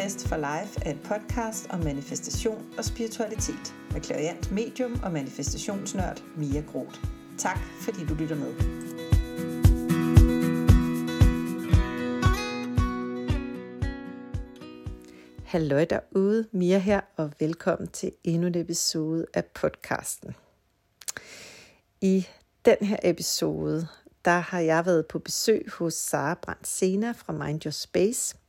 Manifest for Life er et podcast om manifestation og spiritualitet med klariant medium og manifestationsnørd Mia Groth. Tak fordi du lytter med. Hallo derude, Mia her, og velkommen til endnu en episode af podcasten. I den her episode, der har jeg været på besøg hos Sara Brandt Sena fra Mind Your Space.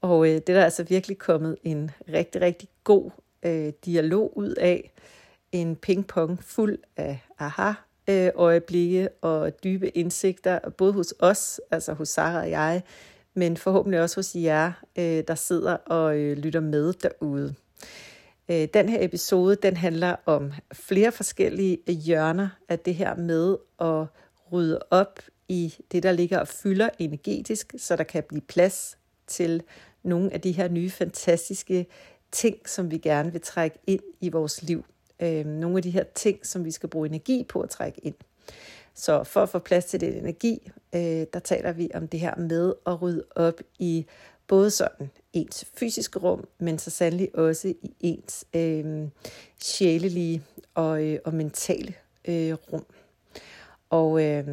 Og øh, det er der altså virkelig kommet en rigtig, rigtig god øh, dialog ud af. En pingpong fuld af aha øh, øjeblikke og dybe indsigter, både hos os, altså hos Sara og jeg, men forhåbentlig også hos jer, øh, der sidder og øh, lytter med derude. Øh, den her episode, den handler om flere forskellige hjørner af det her med at rydde op i det, der ligger og fylder energetisk, så der kan blive plads til nogle af de her nye fantastiske ting, som vi gerne vil trække ind i vores liv. Øh, nogle af de her ting, som vi skal bruge energi på at trække ind. Så for at få plads til den energi, øh, der taler vi om det her med at rydde op i både sådan ens fysiske rum, men så sandelig også i ens øh, sjælelige og, øh, og mentale øh, rum. Og øh,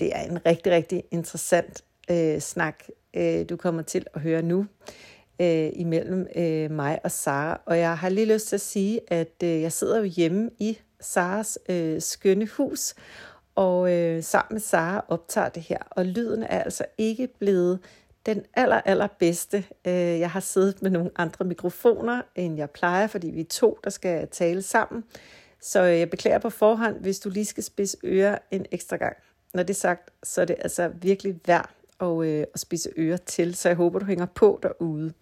det er en rigtig, rigtig interessant øh, snak, øh, du kommer til at høre nu øh, imellem øh, mig og Sara. Og jeg har lige lyst til at sige, at øh, jeg sidder jo hjemme i Saras øh, skønne hus, og øh, sammen med Sara optager det her. Og lyden er altså ikke blevet den aller, aller bedste. Øh, jeg har siddet med nogle andre mikrofoner, end jeg plejer, fordi vi er to, der skal tale sammen. Så øh, jeg beklager på forhånd, hvis du lige skal spidse ører en ekstra gang. Når det er sagt, så er det altså virkelig værd og, øh, og spidse ører til, så jeg håber, du hænger på derude.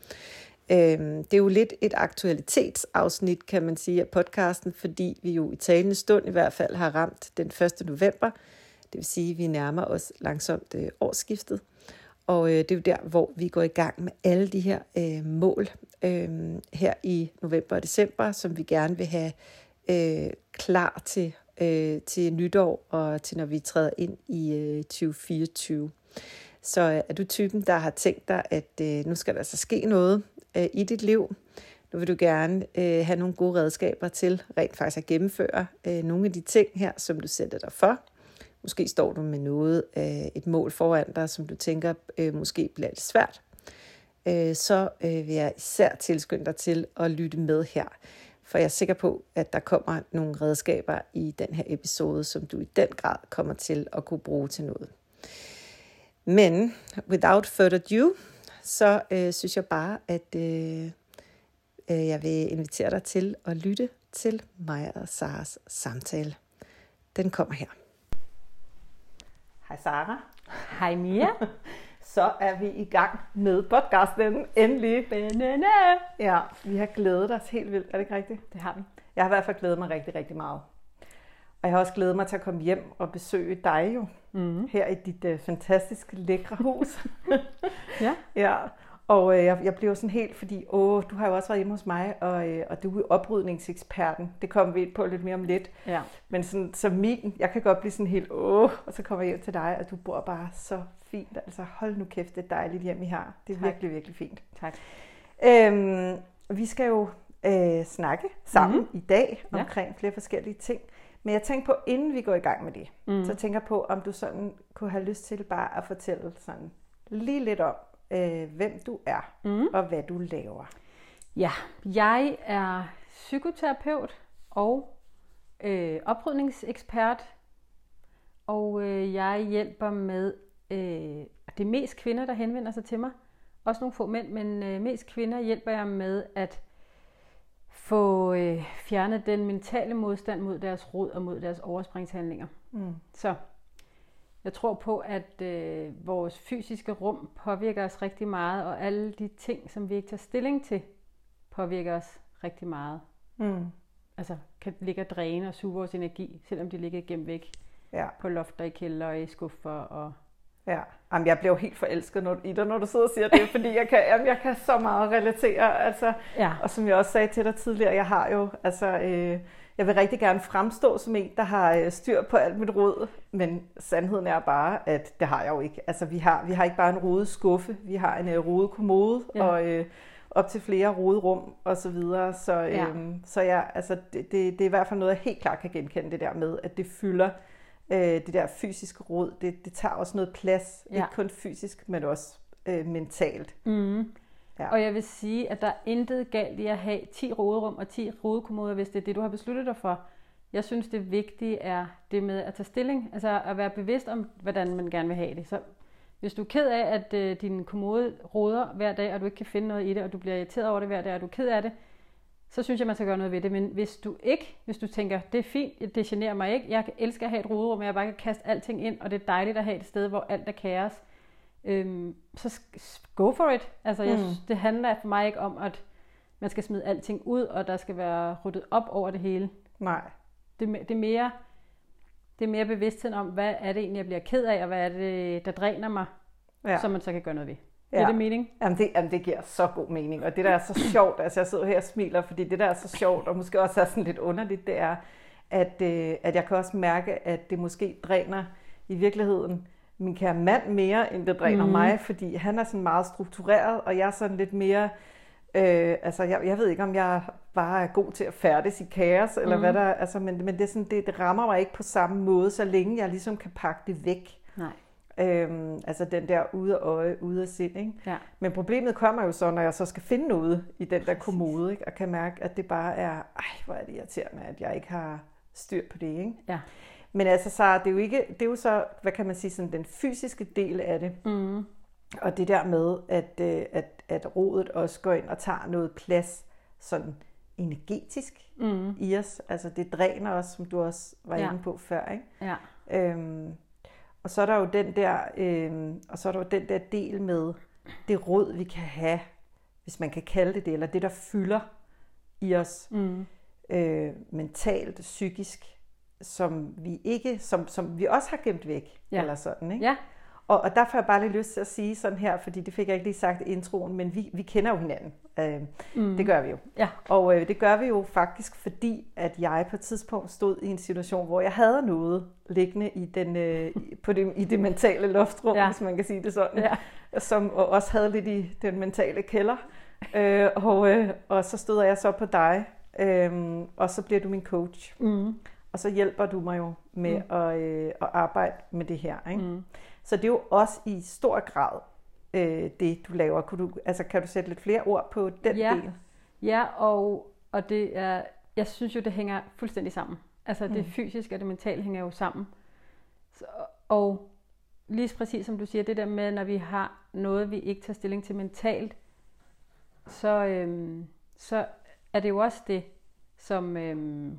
Øhm, det er jo lidt et aktualitetsafsnit, kan man sige, af podcasten, fordi vi jo i talende stund i hvert fald har ramt den 1. november. Det vil sige, at vi nærmer os langsomt øh, årsskiftet. Og øh, det er jo der, hvor vi går i gang med alle de her øh, mål øh, her i november og december, som vi gerne vil have øh, klar til, øh, til nytår og til når vi træder ind i øh, 2024. Så øh, er du typen, der har tænkt dig, at øh, nu skal der altså ske noget øh, i dit liv. Nu vil du gerne øh, have nogle gode redskaber til rent faktisk at gennemføre øh, nogle af de ting her, som du sætter dig for. Måske står du med noget, øh, et mål foran dig, som du tænker øh, måske bliver lidt svært. Øh, så øh, vil jeg især tilskynde dig til at lytte med her. For jeg er sikker på, at der kommer nogle redskaber i den her episode, som du i den grad kommer til at kunne bruge til noget. Men without further ado, så øh, synes jeg bare, at øh, øh, jeg vil invitere dig til at lytte til mig og Saras samtale. Den kommer her. Hej Sara. Hej Mia. så er vi i gang med podcasten endelig. Banana. Ja, vi har glædet os helt vildt. Er det ikke rigtigt? Det har vi. Jeg har i hvert fald glædet mig rigtig, rigtig meget. Og jeg har også glædet mig til at komme hjem og besøge dig jo. Mm. Her i dit uh, fantastiske, lækre hus. ja. Ja. Og uh, jeg, jeg blev sådan helt, fordi åh, du har jo også været hjemme hos mig, og, uh, og du er oprydningseksperten. Det kommer vi ind på lidt mere om lidt. Ja. Men sådan, som min, jeg kan godt blive sådan helt, åh, og så kommer jeg hjem til dig, og du bor bare så fint. Altså hold nu kæft, det er dejligt hjem, I har. Det er tak. virkelig, virkelig fint. Tak. Øhm, vi skal jo øh, snakke sammen mm-hmm. i dag omkring ja. flere forskellige ting. Men jeg tænker på, inden vi går i gang med det, mm. så tænker jeg på, om du sådan kunne have lyst til bare at fortælle sådan lige lidt om, øh, hvem du er mm. og hvad du laver. Ja, jeg er psykoterapeut og øh, oprydningsekspert, og øh, jeg hjælper med, øh, det er mest kvinder, der henvender sig til mig, også nogle få mænd, men øh, mest kvinder hjælper jeg med at få øh, fjernet den mentale modstand mod deres rod og mod deres overspringshandlinger. Mm. Så jeg tror på, at øh, vores fysiske rum påvirker os rigtig meget, og alle de ting, som vi ikke tager stilling til, påvirker os rigtig meget. Mm. Altså kan ligge og dræne og suge vores energi, selvom de ligger gemt væk ja. på lofter, i kælder og i skuffer og Ja, jamen, jeg bliver helt forelsket når, i dig, når du sidder og siger det, fordi jeg kan, jamen, jeg kan så meget relatere. Altså, ja. Og som jeg også sagde til dig tidligere, jeg har jo, altså, øh, jeg vil rigtig gerne fremstå som en, der har øh, styr på alt mit råd, men sandheden er bare, at det har jeg jo ikke. Altså, vi har, vi har ikke bare en rodet skuffe, vi har en øh, rodet kommode, ja. og, øh, op til flere roderum og så videre. Så, Ja. øhm, så ja, altså det, det, det er i hvert fald noget, jeg helt klart kan genkende det der med, at det fylder øh, det der fysiske rod. Det, det tager også noget plads, Ja. ikke kun fysisk, men også øh, mentalt. Mm. Ja. Og jeg vil sige, at der er intet galt i at have 10 roderum og 10 rodekommoder, hvis det er det, du har besluttet dig for. Jeg synes, det vigtige er det med at tage stilling, altså at være bevidst om, hvordan man gerne vil have det. Så hvis du er ked af, at øh, din kommode roder hver dag, og du ikke kan finde noget i det, og du bliver irriteret over det hver dag, og du er ked af det, så synes jeg, man skal gøre noget ved det. Men hvis du ikke, hvis du tænker, det er fint, det generer mig ikke, jeg elsker at have et roderum, jeg bare kan kaste alting ind, og det er dejligt at have et sted, hvor alt er kaos, øhm, så go for it. Altså, jeg, Mm. det handler for mig ikke om, at man skal smide alting ud, og der skal være ryddet op over det hele. Nej. Det, er det, er mere, det er mere bevidstheden om, hvad er det egentlig, jeg bliver ked af, og hvad er det, der dræner mig, ja. som man så kan gøre noget ved. Ja. Ja. Det det mening? Jamen det, jamen det giver så god mening, og det der er så sjovt, altså jeg sidder her og smiler, fordi det der er så sjovt, og måske også er sådan lidt underligt, det er, at, øh, at jeg kan også mærke, at det måske dræner i virkeligheden min kære mand mere, end det dræner mm. Mig, fordi han er sådan meget struktureret, og jeg er sådan lidt mere, øh, altså jeg, jeg ved ikke, om jeg bare er god til at færdes i kaos, eller mm. hvad der, altså, men, men det, er sådan, det, det rammer mig ikke på samme måde, så længe jeg ligesom kan pakke det væk. Nej. Øhm, altså den der ude af øje, ude af sind, ikke? Ja. Men problemet kommer jo så, når jeg så skal finde noget i den der kommode, ikke? og kan mærke, at det bare er, ej, hvor er det irriterende, at jeg ikke har styr på det. Ikke? Ja. Men altså, så det er jo ikke, det er jo så, hvad kan man sige, sådan den fysiske del af det. Mm. Og det der med, at, øh, at, at rodet også går ind og tager noget plads, sådan energetisk Mm. i os. Altså det dræner os, som du også var Ja. inde på før. Ikke? Ja. Øhm, og så er der jo den der, øhm, og så er der jo den der del med det råd, vi kan have, hvis man kan kalde det det, eller det, der fylder i os Mm. øh, mentalt, psykisk, som vi ikke, som, som vi også har gemt væk, Ja. eller sådan, ikke? Ja. Og, og der får jeg bare lige lyst til at sige sådan her, fordi det fik jeg ikke lige sagt i introen, men vi, vi kender jo hinanden. Øh, Mm. Det gør vi jo. Ja. Og øh, det gør vi jo faktisk, fordi at jeg på et tidspunkt stod i en situation, hvor jeg havde noget liggende i, den, øh, på det, i det mentale loftrum. Ja. hvis man kan sige det sådan, Ja. som og også havde lidt i den mentale kælder. Øh, og, øh, og så støder jeg så på dig, øh, og så bliver du min coach. Mm. Og så hjælper du mig jo med mm. at, øh, at arbejde med det her. Ikke? Mm. Så det er jo også i stor grad øh, det, du laver. Kan du, altså, kan du sætte lidt flere ord på den Ja. del? Ja, og, og det er, jeg synes jo, det hænger fuldstændig sammen. Altså det Mm. fysiske og det mentale hænger jo sammen. Så, og lige præcis som du siger, det der med, når vi har noget, vi ikke tager stilling til mentalt, så, øhm, så er det jo også det, som, øhm,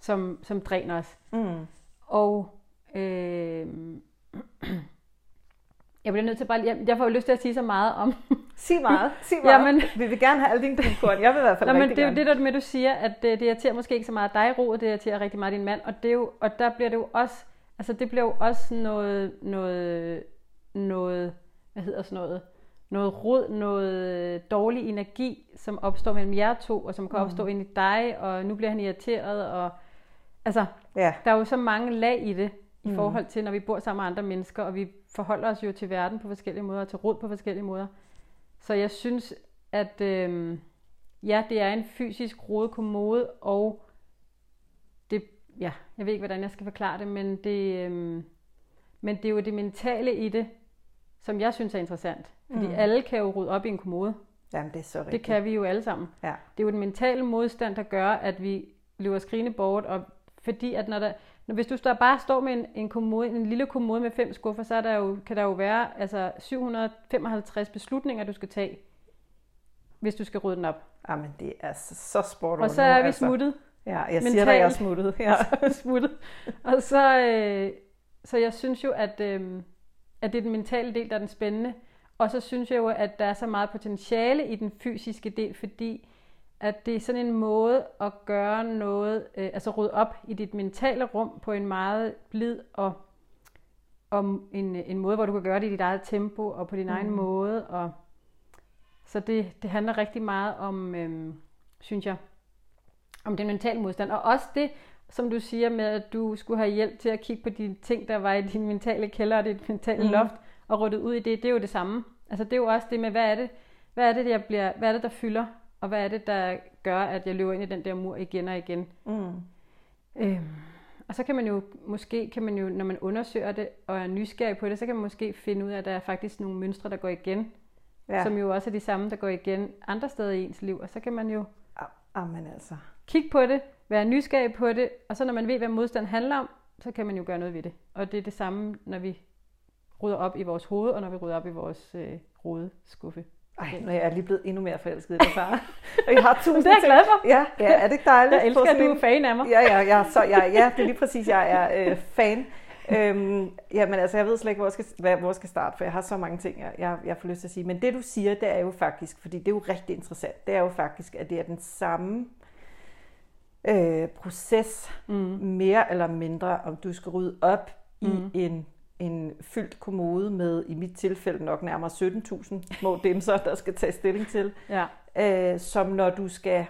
som, som dræner os. Mm. Og øhm, jeg bliver nødt til bare, jeg, jeg får jo lyst til at sige så meget om, Sig meget, sig meget. Jamen. Vi vil gerne have alle dine guldkorn. Jeg vil i hvert fald Nå, men det er jo det der med, du siger, at det, det irriterer måske ikke så meget dig, Ro, det irriterer rigtig meget din mand, og, det er jo, og der bliver det jo også, altså det bliver jo også noget, noget, noget, hvad hedder sådan noget, noget rod, noget dårlig energi, som opstår mellem jer to, og som kan Mm. opstå ind i dig, og nu bliver han irriteret, og altså, Ja. der er jo så mange lag i det, i Mm. forhold til, når vi bor sammen med andre mennesker, og vi forholder os jo til verden på forskellige måder, og til rod på forskellige måder. Så jeg synes, at øh, ja, det er en fysisk rodet kommode, og det, ja, jeg ved ikke, hvordan jeg skal forklare det, men det, øh, men det er jo det mentale i det, som jeg synes er interessant. Fordi Mm. mm. alle kan jo rydde op i en kommode. Jamen, det er så rigtigt. Det kan vi jo alle sammen. Ja. Det er jo den mentale modstand, der gør, at vi løber skrigende bort, og fordi at når der, når, hvis du står, bare står med en, en, kommode, en lille kommode med fem skuffer, så er der jo, kan der jo være altså 755 beslutninger, du skal tage, hvis du skal rydde den op. Jamen, det er så, så sport Og så nu, er vi altså. smuttet. Ja, jeg siger dig, jeg er smuttet. Ja. er smuttet. Og så, øh, så jeg synes jo, at, øh, at det er den mentale del, der er den spændende. Og så synes jeg jo, at der er så meget potentiale i den fysiske del, fordi at det er sådan en måde at gøre noget, øh, altså rydde op i dit mentale rum på en meget blid og, og en, en måde, hvor du kan gøre det i dit eget tempo og på din mm. egen måde. Og, så det, det handler rigtig meget om, øh, synes jeg, om den mentale modstand. Og også det, som du siger med, at du skulle have hjælp til at kigge på de ting, der var i din mentale kælder og dit mentale mm. loft, og ryddet ud i det, det er jo det samme. Altså det er jo også det med, hvad er det, hvad er det, jeg bliver, hvad er det, der fylder, og hvad er det, der gør, at jeg løber ind i den der mur igen og igen. Mm. Øhm, og så kan man jo måske, kan man jo, når man undersøger det og er nysgerrig på det, så kan man måske finde ud af, at der er faktisk nogle mønstre, der går igen, ja. som jo også er de samme, der går igen andre steder i ens liv. Og så kan man jo Amen altså. kigge på det, være nysgerrig på det, og så når man ved, hvad modstand handler om, så kan man jo gøre noget ved det. Og det er det samme, når vi rydder op i vores hoved, og når vi rydder op i vores øh, rodeskuffe. Ej, nu er jeg lige blevet endnu mere forelsket i dig, far. og jeg har tusind det er jeg glad for. Ja, ja, er det ikke dejligt? Jeg elsker, at du er fan af mig. Ja, ja, ja, så, ja, ja, det er lige præcis, jeg er øh, fan. Øhm, jamen altså, jeg ved slet ikke, hvor jeg, skal, hvad, hvor jeg skal starte, for jeg har så mange ting, jeg, jeg, jeg får lyst til at sige. Men det, du siger, det er jo faktisk, fordi det er jo rigtig interessant, det er jo faktisk, at det er den samme øh, proces, mm. mere eller mindre, om du skal rydde op mm. i en en fyldt kommode med, i mit tilfælde nok nærmere 17.000 små dimser, der skal tage stilling til, Ja. øh, som når du skal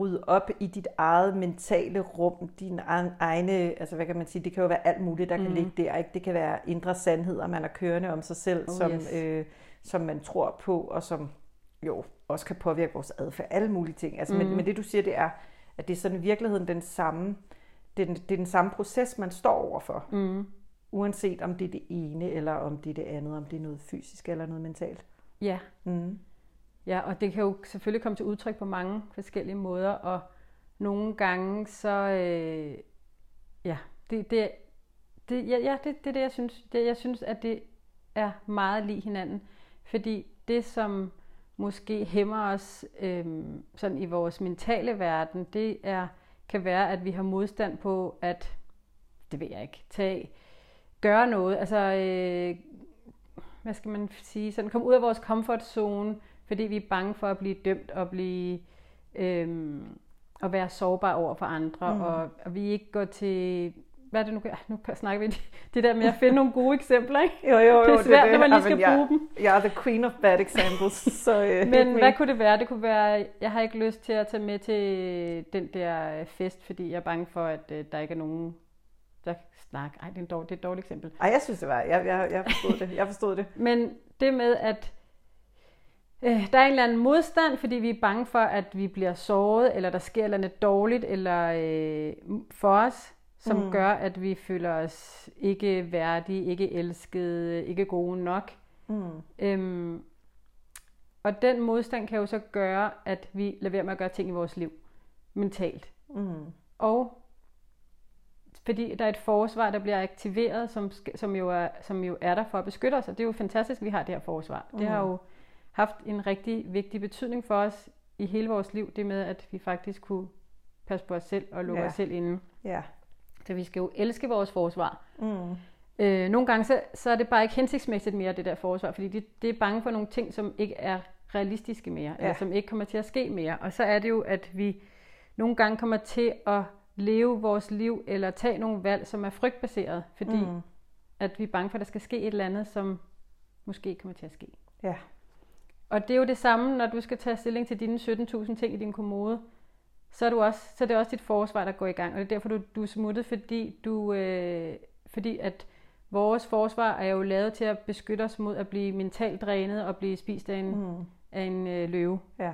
rydde op i dit eget mentale rum, egen- egne, altså hvad kan man sige, det kan jo være alt muligt, der kan Mhm. ligge der, ikke? Det kan være indre sandheder, man er kørende om sig selv, Oh, som, yes. øh, som man tror på, og som jo også kan påvirke vores adfærd, alle mulige ting. Altså, men, Mhm. men det du siger, det er, at det er sådan i virkeligheden den samme, det er den, det er den samme proces, man står overfor. Mm. Uanset om det er det ene, eller om det er det andet, om det er noget fysisk eller noget mentalt. Ja. Mm. Ja, og det kan jo selvfølgelig komme til udtryk på mange forskellige måder, og nogle gange så, øh, ja, det, det, det, ja, ja det, det er det, jeg synes. Det, jeg synes, at det er meget lige hinanden, fordi det, som måske hæmmer os øh, sådan i vores mentale verden, det er, kan være, at vi har modstand på at, det ved jeg ikke, tage, gøre noget, altså øh, hvad skal man sige, sådan komme ud af vores comfort zone, fordi vi er bange for at blive dømt og blive øhm, at være sårbar over for andre, Mm. og, og vi ikke går til hvad er det nu? Nu snakker vi det der med at finde nogle gode eksempler, ikke? Jo, jo, jo. Det er svært, når man lige Jamen, skal jeg, bruge dem. Jeg er the queen of bad examples. så, øh, Men hvad kunne det være? Det kunne være, jeg har ikke lyst til at tage med til den der øh, fest, fordi jeg er bange for, at øh, der ikke er nogen, der snakke. Ej, det er, en dårlig, det er et dårligt eksempel. Ej, jeg synes, det var. Jeg, jeg, jeg forstod det. Jeg forstod det. Men det med, at øh, der er en eller anden modstand, fordi vi er bange for, at vi bliver såret, eller der sker et eller andet dårligt eller øh, for os, som mm. gør, at vi føler os ikke værdige, ikke elskede, ikke gode nok. Mm. Øhm, og den modstand kan jo så gøre, at vi lader være med at gøre ting i vores liv mentalt. Mm. Og fordi der er et forsvar, der bliver aktiveret, som, som, jo, er, som jo er der for at beskytte os. Og det er jo fantastisk, at vi har det her forsvar. Det har Mhm. jo haft en rigtig vigtig betydning for os i hele vores liv, det med, at vi faktisk kunne passe på os selv og lukke Ja. os selv inde. Ja. Så vi skal jo elske vores forsvar. Mm. Øh, nogle gange så, så er det bare ikke hensigtsmæssigt mere, det der forsvar, fordi det, det er bange for nogle ting, som ikke er realistiske mere, ja. eller som ikke kommer til at ske mere. Og så er det jo, at vi nogle gange kommer til at leve vores liv, eller tage nogle valg, som er frygtbaseret, fordi Mm. at vi er bange for, at der skal ske et eller andet, som måske kommer til at ske. Ja. Og det er jo det samme, når du skal tage stilling til dine 17.000 ting i din kommode, så er, du også, så er det også dit forsvar, der går i gang. Og det er derfor, du, du er smuttet, fordi, du, øh, fordi at vores forsvar er jo lavet til at beskytte os mod at blive mentalt drænet og blive spist af en, Mm. af en øh, løve. Ja.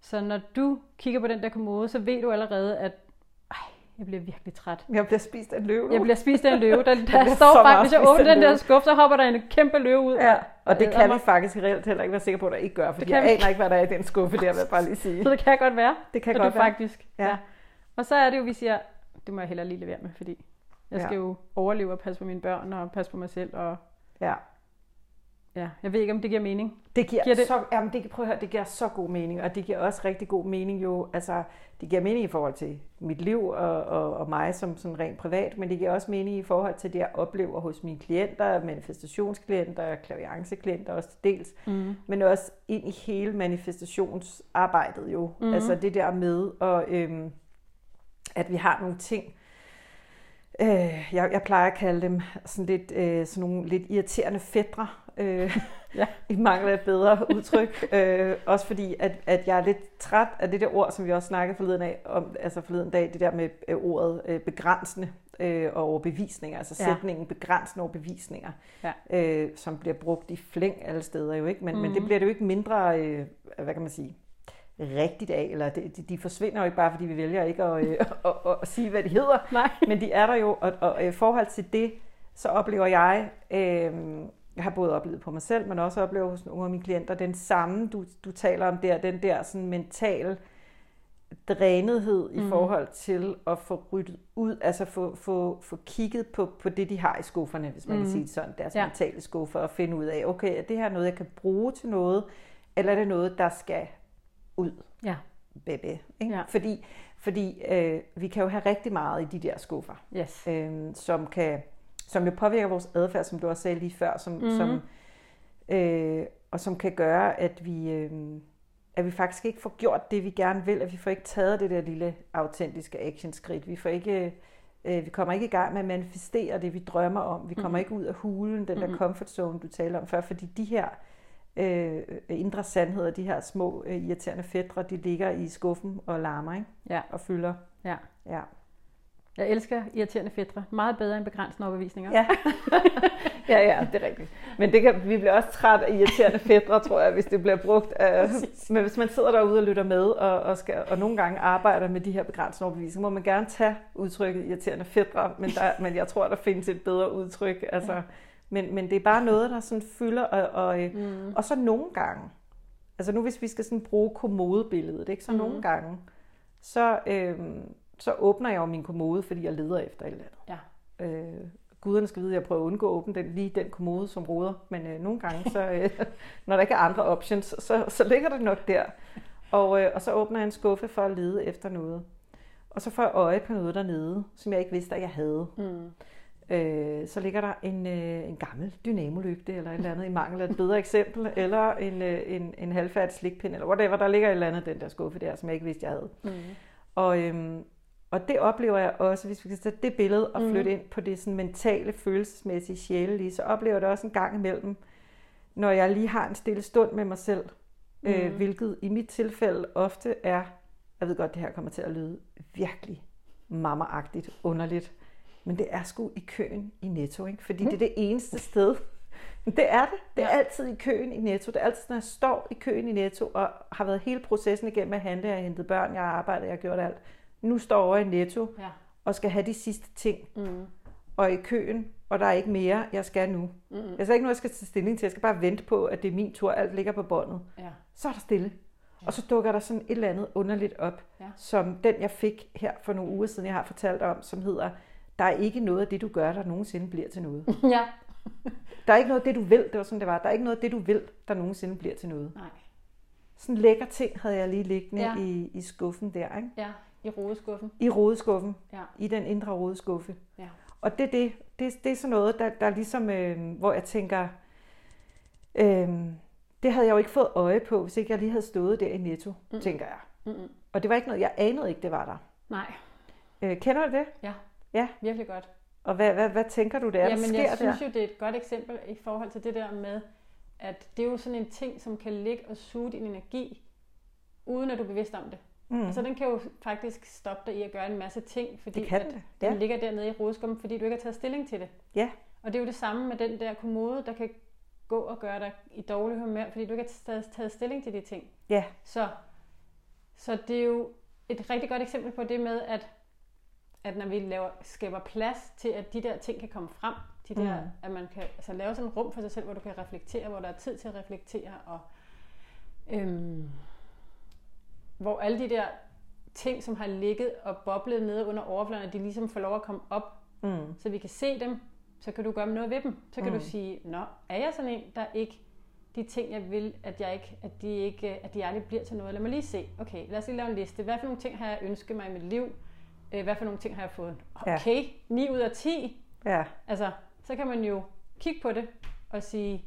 Så når du kigger på den der kommode, så ved du allerede, at jeg bliver virkelig træt. Jeg bliver spist af en løve nu. Jeg bliver spist af en løve. Der, der står faktisk, hvis jeg åbner en den der skuffe, så hopper der en kæmpe løve ud. Ja, og det æder kan vi faktisk reelt heller ikke være sikre på, at der ikke gør, kan jeg vi. aner ikke, hvad der er i den skuffe der, vil jeg bare lige sige. Så det kan godt være. Det kan og godt det være. faktisk. Ja. Ja. Og så er det jo, vi siger, det må jeg hellere lige lade være med, fordi jeg Ja. skal jo overleve og passe på mine børn og passe på mig selv. Og Ja. Ja, jeg ved ikke, om det giver mening. Det giver, Giver det... Så, jamen det, prøv at høre, det giver så god mening, og det giver også rigtig god mening jo, altså det giver mening i forhold til mit liv og, og, og mig som sådan rent privat, men det giver også mening i forhold til det, jeg oplever hos mine klienter, manifestationsklienter, klavianceklienter også til dels, Mm. men også ind i hele manifestationsarbejdet jo. Mm. Altså det der med, og, øhm, at vi har nogle ting, øh, jeg, jeg plejer at kalde dem sådan lidt, øh, sådan nogle lidt irriterende fædre, øh, Ja. i mangel af et bedre udtryk. øh, også fordi, at, at jeg er lidt træt af det der ord, som vi også snakkede forleden, af, om, altså forleden dag, det der med øh, ordet øh, begrænsende. øh, og overbevisninger, altså Ja. sætningen begrænsende overbevisninger, Ja. øh, som bliver brugt i flæng alle steder jo ikke, men, mm. men det Mhm. bliver det jo ikke mindre, øh, hvad kan man sige, rigtigt af, eller de, de forsvinder jo ikke bare, fordi vi vælger ikke at, øh, at, at, at sige, hvad de hedder, Nej. men de er der jo, og, og i forhold til det, så oplever jeg, øh, jeg har både oplevet på mig selv, men også oplevet hos nogle af mine klienter, den samme, du, du taler om der, den der sådan mental drænethed i Mhm. forhold til at få ryddet ud, altså få, få, få kigget på, på det, de har i skufferne, hvis man mm. Kan sige det sådan, deres ja. mentale skuffer, og finde ud af, okay, er det her noget, jeg kan bruge til noget, eller er det noget, der skal ud, Ja. baby? Ikke? Ja. Fordi, fordi øh, vi kan jo have rigtig meget i de der skuffer Yes. øh, som kan som jo påvirker vores adfærd, som du også sagde lige før, som, Mhm. mm-hmm. som, øh, og som kan gøre, at vi, øh, at vi faktisk ikke får gjort det, vi gerne vil, at vi får ikke taget det der lille autentiske actionskridt. Vi får ikke, øh, vi kommer ikke i gang med at manifestere det, vi drømmer om. Vi kommer Mhm. ikke ud af hulen, den der Mhm. comfort zone, du taler om før, fordi de her øh, indre sandheder, de her små øh, irriterende fædre, de ligger i skuffen og larmer, ikke? Ja. Og fylder. Ja. Ja. Jeg elsker irriterende fædre. Meget bedre end begrænsende overbevisninger. Ja. ja, ja, det er rigtigt. Men det kan, vi bliver også træt af irriterende fædre, tror jeg, hvis det bliver brugt. Uh, men hvis man sidder derude og lytter med, og, og, skal, og nogle gange arbejder med de her begrænsende overbevisninger, må man gerne tage udtrykket irriterende fædre, men, der, men jeg tror, der findes et bedre udtryk. Altså, Ja. men, men det er bare noget, der sådan fylder, og, og, Mm. mm. og så nogle gange, altså nu hvis vi skal sådan bruge kommodebilledet, ikke? så mm. nogle gange, så, øhm, så åbner jeg jo min kommode, fordi jeg leder efter et eller andet. Ja. Øh, guderne skal vide, at jeg prøver at undgå at åbne den, lige den kommode, som roder. Men øh, nogle gange, så, øh, når der ikke er andre options, så, så ligger det nok der. Og, øh, og så åbner jeg en skuffe for at lede efter noget. Og så får jeg øje på noget dernede, som jeg ikke vidste, at jeg havde. Mm. Øh, så ligger der en, øh, en gammel dynamolygte, eller et eller andet, i mangel af et bedre eksempel, eller en, øh, en, en halvfærdig slikpind, eller whatever, der ligger et eller andet den der skuffe der, som jeg ikke vidste, jeg havde. Mm. Og, øhm, og det oplever jeg også, hvis vi kan sætte det billede og Mhm. flytte ind på det sådan mentale, følelsesmæssige, sjælelige, så oplever jeg det også en gang imellem, når jeg lige har en stille stund med mig selv, mm. øh, Mhm. hvilket i mit tilfælde ofte er, jeg ved godt, det her kommer til at lyde virkelig mamma-agtigt, underligt, men det er sgu i køen i Netto, ikke? fordi det er det eneste sted, det er det. Det er Ja. altid i køen i Netto. Det er altid, når jeg står i køen i Netto og har været hele processen igennem at handle. Jeg har hentet børn, jeg har arbejdet, jeg har gjort alt. Nu står jeg over i Netto Ja. og skal have de sidste ting. Mm. Og i køen, og der er ikke mere, jeg skal nu. Mm. Jeg skal ikke noget, jeg skal tage stilling til. Jeg skal bare vente på, at det er min tur. Alt ligger på båndet. Ja. Så er der stille. Og så dukker der sådan et eller andet underligt op, Ja. som den, jeg fik her for nogle uger siden, jeg har fortalt om, som hedder, der er ikke noget af det, du gør, der nogensinde bliver til noget. ja. Der er ikke noget af det, du vil. Det var sådan, det var. Der er ikke noget af det, du vil, der nogensinde bliver til noget. Nej. Sådan en lækker ting havde jeg lige liggende Ja. ja. i, i skuffen der, ikke? Ja. I rodeskuffen. I rodeskuffen. Ja. I den indre rodeskuffe. Ja. Og det, det, det, det er sådan noget, der, der ligesom, øh, hvor jeg tænker, øh, det havde jeg jo ikke fået øje på, hvis ikke jeg lige havde stået der i Netto, Mm. tænker jeg. Mm-mm. Og det var ikke noget, jeg anede ikke, det var der. Nej. Øh, kender du det? Ja. Ja. Virkelig godt. Og hvad, hvad, hvad tænker du der, der Jamen, sker jeg synes der? jo, det er et godt eksempel i forhold til det der med, at det er jo sådan en ting, som kan ligge og suge din energi, uden at du er bevidst om det. Mm. Så den kan jo faktisk stoppe dig i at gøre en masse ting, fordi Det kan at det, den ja. ligger dernede i rodeskummen, fordi du ikke har taget stilling til det. Ja. Og det er jo det samme med den der kommode, der kan gå og gøre dig i dårlig humør, fordi du ikke har taget, taget stilling til de ting. Ja. Så, så det er jo et rigtig godt eksempel på det med, at, at når vi laver, skaber plads til, at de der ting kan komme frem, de der, Mm. at man kan altså, lave sådan et rum for sig selv, hvor du kan reflektere, hvor der er tid til at reflektere, og øhm, hvor alle de der ting, som har ligget og boblet nede under overfladen, at de ligesom får lov at komme op, Mm. så vi kan se dem, så kan du gøre noget ved dem. Så kan Mm. du sige, nå, er jeg sådan en, der ikke de ting, jeg vil, at, jeg ikke, at, de ikke, at de aldrig bliver til noget. Lad mig lige se. Okay, lad os lige lave en liste. Hvad for nogle ting har jeg ønsket mig i mit liv? Øh, Hvad for nogle ting har jeg fået? Ja. Okay, 9 ud af 10. Ja. Altså, så kan man jo kigge på det og sige,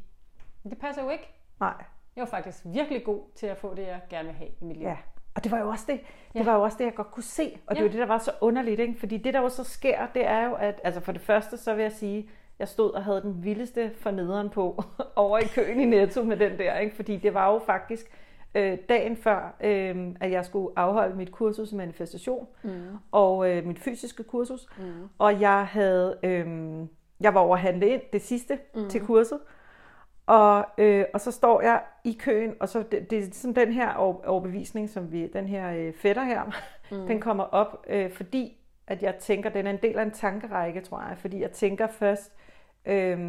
det passer jo ikke. Nej. Jeg var faktisk virkelig god til at få det, jeg gerne vil have i mit liv. Ja. Og det var jo også det, det Ja. var jo også det, jeg godt kunne se. Og det Ja. var det, der var så underligt, ikke? Fordi det, der jo så sker, det er jo, at altså for det første, så vil jeg sige, jeg stod og havde den vildeste fornederen på over i køen i Netto med den der, ikke? Fordi det var jo faktisk øh, dagen før, øh, at jeg skulle afholde mit kursus i manifestation, Mm. og øh, mit fysiske kursus. Mm. Og jeg havde, øh, jeg var over at handle ind det sidste mm. til kurset. Og, øh, og så står jeg i køen, og så det, det er sådan den her over- overbevisning, som vi, den her øh, fætter her, mm. den kommer op, øh, fordi at jeg tænker, den er en del af en tankerække, tror jeg, fordi jeg tænker først, øh,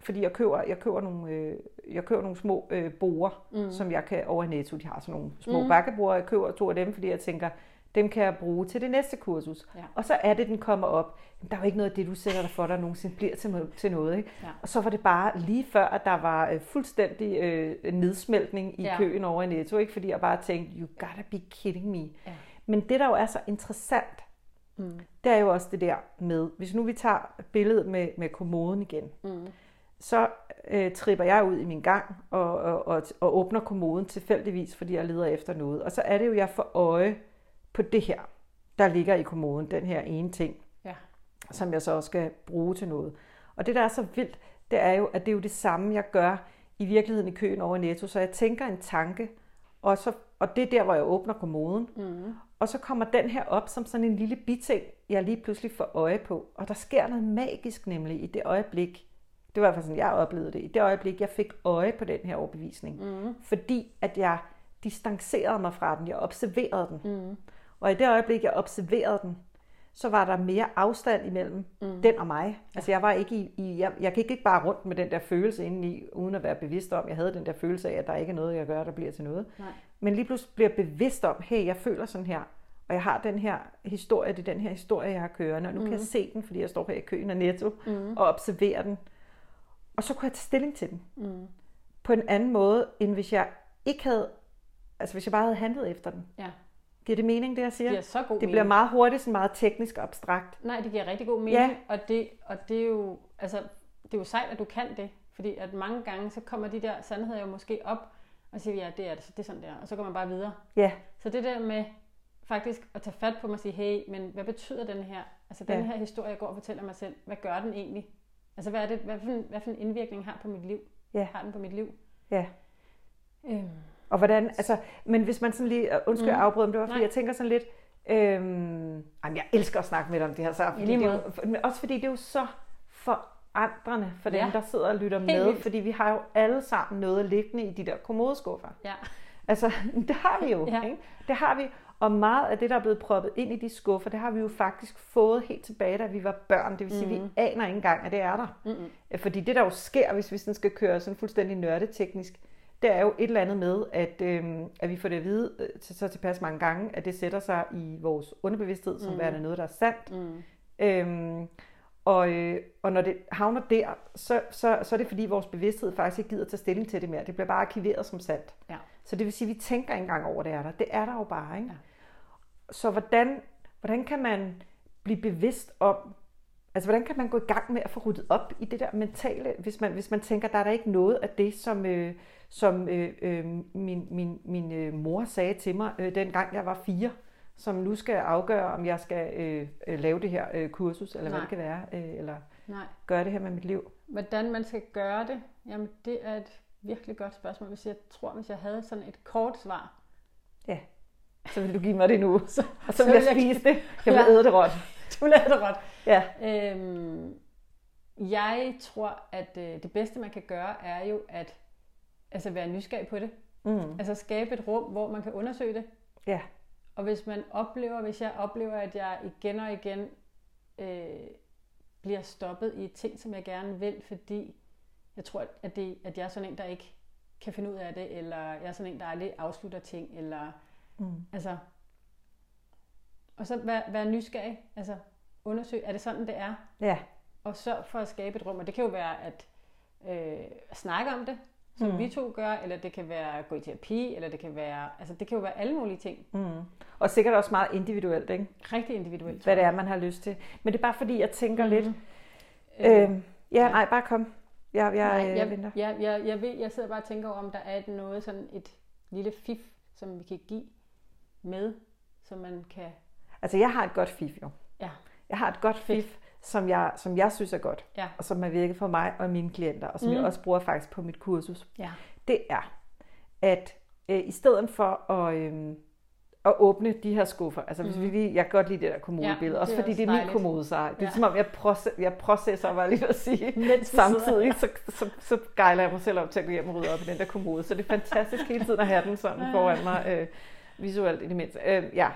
fordi jeg køber, jeg køber nogle, øh, jeg køber nogle små øh, borer, mm. som jeg kan over i Netto, de har sådan nogle små mm. bakkeborer, jeg køber to af dem, fordi jeg tænker, dem kan jeg bruge til det næste kursus. Ja. Og så er det, den kommer op. Jamen, der er jo ikke noget af det, du sætter dig for, der nogensinde bliver til, til noget. Ikke? Ja. Og så var det bare lige før, at der var øh, fuldstændig øh, nedsmeltning i Ja. ja. køen over i Netto. Ikke? Fordi jeg bare tænkte, you gotta be kidding me. Ja. Men det, der jo er så interessant, Mm. det er jo også det der med, hvis nu vi tager billedet med, med kommoden igen, Mm. så øh, tripper jeg ud i min gang og, og, og, og åbner kommoden tilfældigvis, fordi jeg leder efter noget. Og så er det jo, jeg får øje på det her, der ligger i kommoden, den her ene ting, Ja. som jeg så også skal bruge til noget. Og det, der er så vildt, det er jo, at det er jo det samme, jeg gør i virkeligheden i køen over i Netto. Så jeg tænker en tanke, og, så, og det er der, hvor jeg åbner kommoden. Mm. Og så kommer den her op som sådan en lille biting, jeg lige pludselig får øje på. Og der sker noget magisk nemlig i det øjeblik. Det var i hvert fald sådan, jeg oplevede det. I det øjeblik, jeg fik øje på den her overbevisning. Mm. Fordi at jeg distancerede mig fra den. Jeg observerede den. Mm. Og i det øjeblik, jeg observerede den, så var der mere afstand imellem mm. den og mig. Altså jeg var ikke i, i jeg, jeg gik ikke bare rundt med den der følelse indeni, uden at være bevidst om, jeg havde den der følelse af, at der ikke er noget, jeg gør, der bliver til noget. Nej. Men lige pludselig bliver jeg bevidst om, hey, jeg føler sådan her, og jeg har den her historie, det er den her historie, jeg har kørende, og nu mm. kan jeg se den, fordi jeg står her i køen af Netto mm. og observerer den. Og så kunne jeg tage stilling til den. Mm. På en anden måde, end hvis jeg ikke havde, altså hvis jeg bare havde handlet efter den. Ja. Giver det mening, det jeg siger? Det giver så god det mening. bliver meget hurtigt sådan meget teknisk og abstrakt. Nej, det giver rigtig god mening, Ja. og, det, og det er jo, altså, det er jo sejt, at du kan det, fordi at mange gange, så kommer de der sandheder jo måske op, og siger, ja, det er det, så det er sådan der, og så går man bare videre. Ja, Så det der med faktisk at tage fat på mig og sige, hey, men hvad betyder den her, altså den Ja. her historie, jeg går og fortæller mig selv, hvad gør den egentlig? Altså hvad, er det, hvad, for en, hvad for en indvirkning har på mit liv? Ja. Har den på mit liv? ja. Øhm, Og hvordan, altså, men hvis man sådan lige, øh, undskyld, Mm. afbryder, men det var fordi, Nej. jeg tænker sådan lidt, øhm, jamen, jeg elsker at snakke med dig om det her, så, fordi det er jo, men også fordi det er jo så forandrende for dem, Ja. der sidder og lytter Helt med, vildt. fordi vi har jo alle sammen noget liggende i de der kommodeskuffer. ja. Altså, det har vi jo, Ja. ikke? Det har vi, og meget af det, der er blevet proppet ind i de skuffer, det har vi jo faktisk fået helt tilbage, da vi var børn. Det vil sige, mm. vi aner ikke engang, at det er der. Mm-mm. Fordi det, der jo sker, hvis vi sådan skal køre sådan fuldstændig nørdeteknisk, det er jo et eller andet med, at, øhm, at vi får det at vide øh, så, så tilpas mange gange, at det sætter sig i vores underbevidsthed som mm. værende noget, der er sandt. Mm. Øhm, og, øh, og når det havner der, så, så, så er det fordi, vores bevidsthed faktisk ikke gider tage stilling til det mere. Det bliver bare arkiveret som sandt. Ja. Så det vil sige, at vi tænker ikke engang over, at det er der. Det er der jo bare. Ikke? Ja. Så hvordan, hvordan kan man blive bevidst om, altså hvordan kan man gå i gang med at få ryddet op i det der mentale, hvis man, hvis man tænker, der er der ikke noget af det, som, øh, som øh, øh, min, min, min øh, mor sagde til mig, øh, dengang jeg var fire, som nu skal afgøre, om jeg skal øh, øh, lave det her øh, kursus, eller hvad Nej. det kan være, øh, eller Nej. gøre det her med mit liv. Hvordan man skal gøre det, jamen det er et virkelig godt spørgsmål. Hvis jeg tror, hvis jeg havde sådan et kort svar, Ja, så vil du give mig det nu, så, og så vil jeg spise det. Jeg vil Ja. æde det råt. du lader det ret. Ja. Øhm, jeg tror, at øh, det bedste, man kan gøre, er jo at altså være nysgerrig på det. Mm. Altså skabe et rum, hvor man kan undersøge det. Ja. Og hvis man oplever, hvis jeg oplever, at jeg igen og igen øh, bliver stoppet i ting, som jeg gerne vil, fordi jeg tror, at, det, at jeg er sådan en, der ikke kan finde ud af det, eller jeg er sådan en, der aldrig afslutter ting, eller Mm. altså... Og så være, være nysgerrig, altså undersøge, er det sådan, det er? Ja. Og sørg for at skabe et rum, og det kan jo være at øh, snakke om det, som Mm. vi to gør, eller det kan være at gå i terapi, eller det kan være, altså det kan jo være alle mulige ting. Mm. Og sikkert også meget individuelt, ikke? Rigtig individuelt. hvad det er, man har lyst til. Men det er bare fordi, jeg tænker mm. lidt... Øh, Øh, ja, nej, bare kom. Jeg, jeg, Nej, jeg, jeg venter. jeg, jeg, jeg, jeg, ved, jeg sidder bare og tænker over, om der er et noget, sådan et lille fif, som vi kan give med, som man kan... Altså, jeg har et godt fif, jo. Ja, Jeg har et godt Fedt. fif, som jeg, som jeg synes er godt, ja, og som har virket for mig og mine klienter, og som mm. jeg Mm. også bruger faktisk på mit kursus. ja. Det er, at øh, i stedet for at, øh, at åbne de her skuffer, altså hvis vi lige, jeg kan godt lide det der kommodebillede, Ja, også fordi også det er min kommode, så det er Ja. som om jeg, proce- jeg processer, var lige at sige, Mens samtidig, så, så, så gejler jeg mig selv op til at gå hjem og rydde op i den der kommode, så det er fantastisk hele tiden at have den sådan foran mig, øh, visuelt i det mindste. Øh, ja,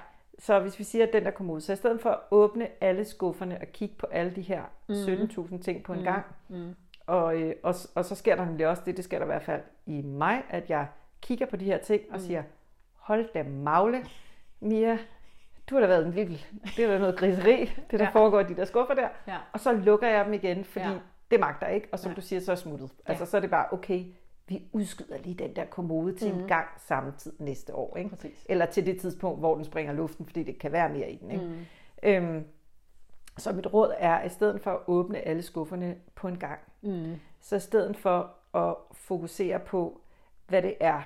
så hvis vi siger, at den der kommode, så i stedet for at åbne alle skufferne og kigge på alle de her 17.000 ting på en gang, Mm. og, øh, og, og så sker der nemlig også det, det sker der i hvert fald i mig, at jeg kigger på de her ting og siger, hold da magle, Mia, du har da været en vild, det er da noget griseri, det der Ja. foregår i de der skuffer der. Ja. Og så lukker jeg dem igen, fordi Ja. ja. det magter ikke, og som Nej. du siger, så er smuttet. Altså Ja. så er det bare, okay, vi udskyder lige den der kommode til Mhm. en gang samme tid næste år. Ikke? Præcis. Eller til det tidspunkt, hvor den springer luften, fordi det kan være mere i den. Ikke? Mm. Øhm, så mit råd er, at i stedet for at åbne alle skufferne på en gang, Mm. så i stedet for at fokusere på, hvad det er,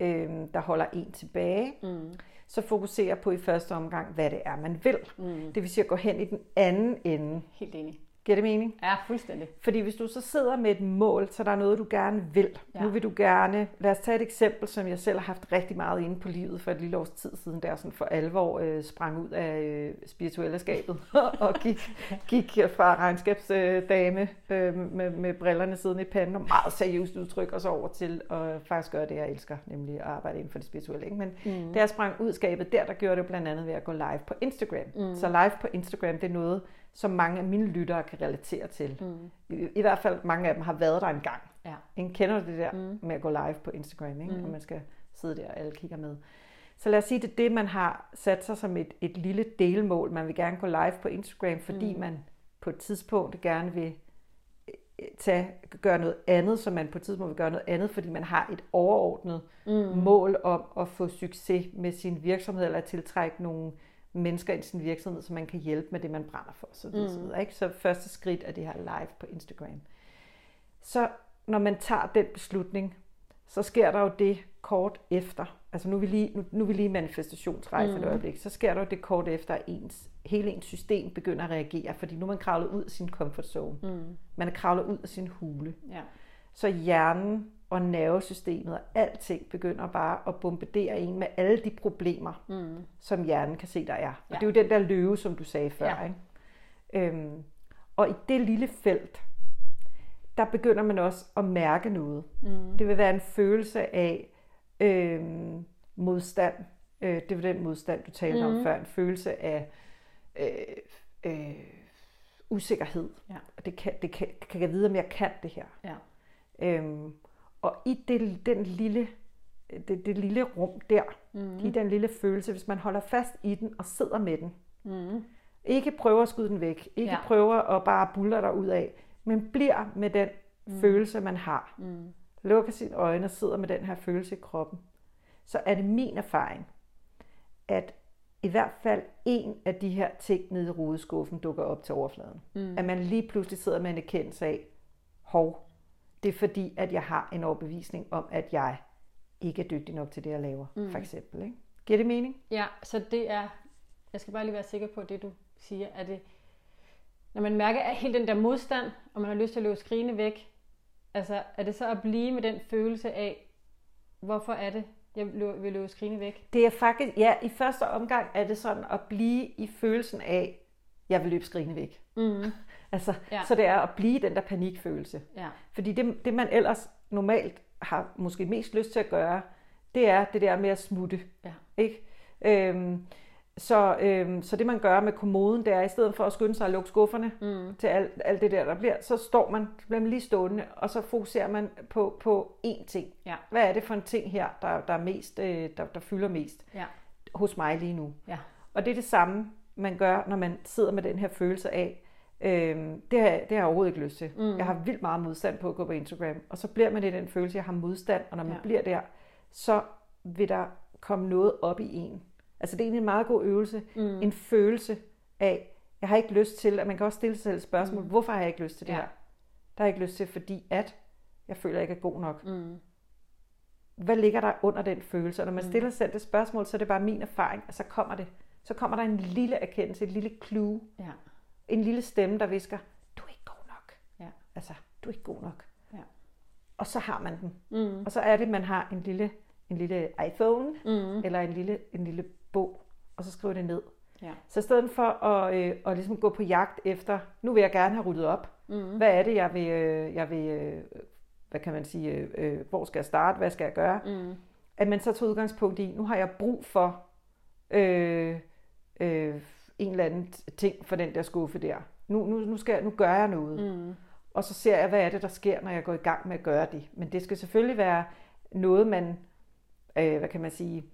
øhm, der holder en tilbage, Mm. så fokusere på i første omgang, hvad det er, man vil. Mm. Det vil sige at gå hen i den anden ende. Helt enig. Giver det mening? Ja, fuldstændig. Fordi hvis du så sidder med et mål, så der er noget, du gerne vil. Ja. Nu vil du gerne... Lad os tage et eksempel, som jeg selv har haft rigtig meget inde på livet for et lille års tid siden, der sådan for alvor øh, sprang ud af øh, spirituelle skabet og gik, gik fra regnskabsdame øh, med, med brillerne siddende i panden og meget seriøst udtryk, og så over til at faktisk gøre det, jeg elsker, nemlig at arbejde inden for det spirituelle. Ikke? Men mm. da jeg sprang ud skabet der, der gjorde det blandt andet ved at gå live på Instagram. Mm. Så live på Instagram, det er noget, som mange af mine lyttere kan relatere til. Mm. I, I hvert fald mange af dem har været der engang. Ja. Ikke? Kender det der mm. med at gå live på Instagram, ikke? Mm. og man skal sidde der, og alle kigger med. Så lad os sige, det er det, man har sat sig som et, et lille delmål. Man vil gerne gå live på Instagram, fordi mm. man på et tidspunkt gerne vil øh, tage, gøre noget andet, så man på et tidspunkt vil gøre noget andet, fordi man har et overordnet mm. mål om at få succes med sin virksomhed, eller at tiltrække nogle mennesker i sin virksomhed, så man kan hjælpe med det, man brænder for. Så, videre, ikke? så første skridt er det her live på Instagram. Så når man tager den beslutning, så sker der jo det kort efter. Altså nu er vi lige, nu, nu er vi lige manifestationsrejse mm. et øjeblik. Så sker der jo det kort efter, at ens, hele ens system begynder at reagere, fordi nu er man kravlet ud af sin comfort zone. Mm. Man er kravlet ud af sin hule. Ja. Så hjernen og nervesystemet og alting begynder bare at bombardere en med alle de problemer, Mm. som hjernen kan se, der er. Og Ja. det er jo den der løve, som du sagde før. Ja. Ikke? Øhm, og i det lille felt, der begynder man også at mærke noget. Mm. Det vil være en følelse af øhm, modstand. Øh, det var den modstand, du talte mm. om før. En følelse af øh, øh, usikkerhed. Ja. Og det kan, det kan, kan jeg vide, om jeg kan det her. Ja. Øhm, og i det, den lille, det, det lille rum der, mm. i den lille følelse, hvis man holder fast i den og sidder med den, Mm. ikke prøver at skyde den væk, ikke Ja. prøver at bare buller der ud af, men bliver med den mm. følelse, man har. Mm. Lukker sine øjne og sidder med den her følelse i kroppen. Så er det min erfaring, at i hvert fald en af de her ting nede i rodeskuffen dukker op til overfladen. Mm. At man lige pludselig sidder med en erkendelse af, hov, det er fordi, at jeg har en overbevisning om, at jeg ikke er dygtig nok til det, jeg laver, mm. for eksempel. Ikke? Giver det mening? Ja, så det er, jeg skal bare lige være sikker på det, du siger, er det, når man mærker at hele den der modstand, og man har lyst til at løbe skrigende væk, altså er det så at blive med den følelse af, hvorfor er det, jeg vil løbe skrigende væk? Det er faktisk, ja, i første omgang er det sådan at blive i følelsen af, jeg vil løbe skrigende væk. Mm. Altså, Ja. Så det er at blive den der panikfølelse. Ja. Fordi det, det, man ellers normalt har måske mest lyst til at gøre, det er det der med at smutte. Ja. Ikke? Øhm, så, øhm, så det man gør med kommoden, det er i stedet for at skynde sig at lukke skufferne mm. til alt, alt det der, der bliver, så står man, bliver man lige stående, og så fokuserer man på, på én ting. Ja. Hvad er det for en ting her, der, der, er mest, øh, der, der fylder mest Ja. hos mig lige nu? Ja. Og det er det samme, man gør, når man sidder med den her følelse af, øhm, det, har, det har jeg overhovedet ikke lyst til. Mm. Jeg har vildt meget modstand på at gå på Instagram. Og så bliver man i den følelse, jeg har modstand, og når man Ja. bliver der, så vil der komme noget op i en. Altså det er egentlig en meget god øvelse. Mm. En følelse af, jeg har ikke lyst til, at man kan også stille sig selv et spørgsmål, mm. hvorfor har jeg ikke lyst til det Ja. her? Der har jeg ikke lyst til, fordi at jeg føler, jeg ikke er god nok. Mm. Hvad ligger der under den følelse? Og når man stiller sig selv det spørgsmål, så er det bare min erfaring, at så kommer det. Så kommer der en lille erkendelse, et lille clue, Ja. En lille stemme, der visker, du er ikke god nok. Ja. Altså, du er ikke god nok. Ja. Og så har man den. Mm. Og så er det, man har en lille en lille iPhone, Mm. eller en lille, en lille bog, og så skriver det ned. Ja. Så i stedet for at, øh, at ligesom gå på jagt efter, nu vil jeg gerne have ryddet op, Mm. hvad er det, jeg vil, øh, jeg vil øh, hvad kan man sige, øh, øh, hvor skal jeg starte, hvad skal jeg gøre, Mm. at man så tager udgangspunkt i, nu har jeg brug for øh, øh, en eller anden ting for den der skuffe der. Nu, nu, nu, skal nu gør jeg noget. Mm. Og så ser jeg, hvad er det, der sker, når jeg går i gang med at gøre det. Men det skal selvfølgelig være noget, man, øh, hvad kan man sige,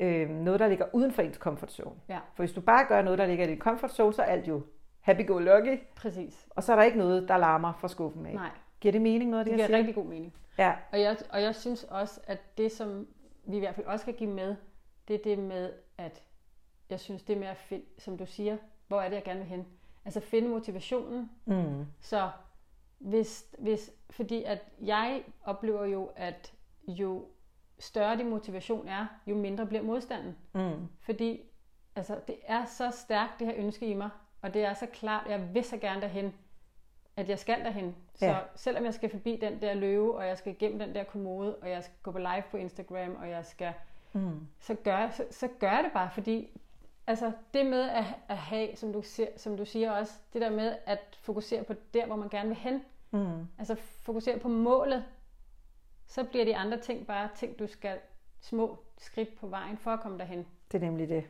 øh, noget, der ligger uden for ens comfort zone. Ja. For hvis du bare gør noget, der ligger i din comfort zone, så er alt jo happy-go-lucky, Præcis. og så er der ikke noget, der larmer fra skuffen af. Nej, Giver det mening, noget af det, det giver siger? rigtig god mening. Ja. Og jeg, og jeg synes også, at det, som vi i hvert fald også skal give med, det er det med, at jeg synes, det med at finde, som du siger, hvor er det, jeg gerne vil hen? Altså finde motivationen. Mm. Så hvis, hvis, fordi at jeg oplever jo, at jo større din motivation er, jo mindre bliver modstanden. Mm. Fordi altså, det er så stærkt, det her ønske i mig, og det er så klart, jeg vil så gerne derhen, at jeg skal derhen. Så Ja. selvom jeg skal forbi den der løve, og jeg skal igennem den der kommode, og jeg skal gå på live på Instagram, og jeg skal, Mm. så gør, så, så gør jeg det bare, fordi altså, det med at, at have, som du, siger, som du siger også, det der med at fokusere på der, hvor man gerne vil hen, Mm. altså fokusere på målet, så bliver de andre ting bare ting, du skal små skridt på vejen for at komme derhen. Det er nemlig det.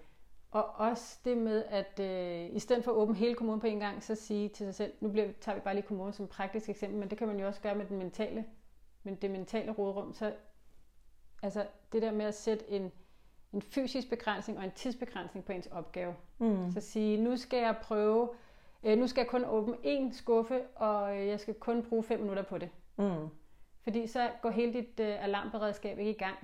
Og også det med, at øh, i stedet for at åbne hele kommunen på en gang, så sige til sig selv, nu bliver, tager vi bare lige kommunen som praktisk eksempel, men det kan man jo også gøre med den mentale, med det mentale rådrum. Så altså det der med at sætte en, en fysisk begrænsning og en tidsbegrænsning på ens opgave. Mm. Så sige, nu skal jeg prøve, øh, nu skal jeg kun åbne én skuffe, og øh, jeg skal kun bruge fem minutter på det. Mm. Fordi så går hele dit øh, alarmberedskab ikke i gang.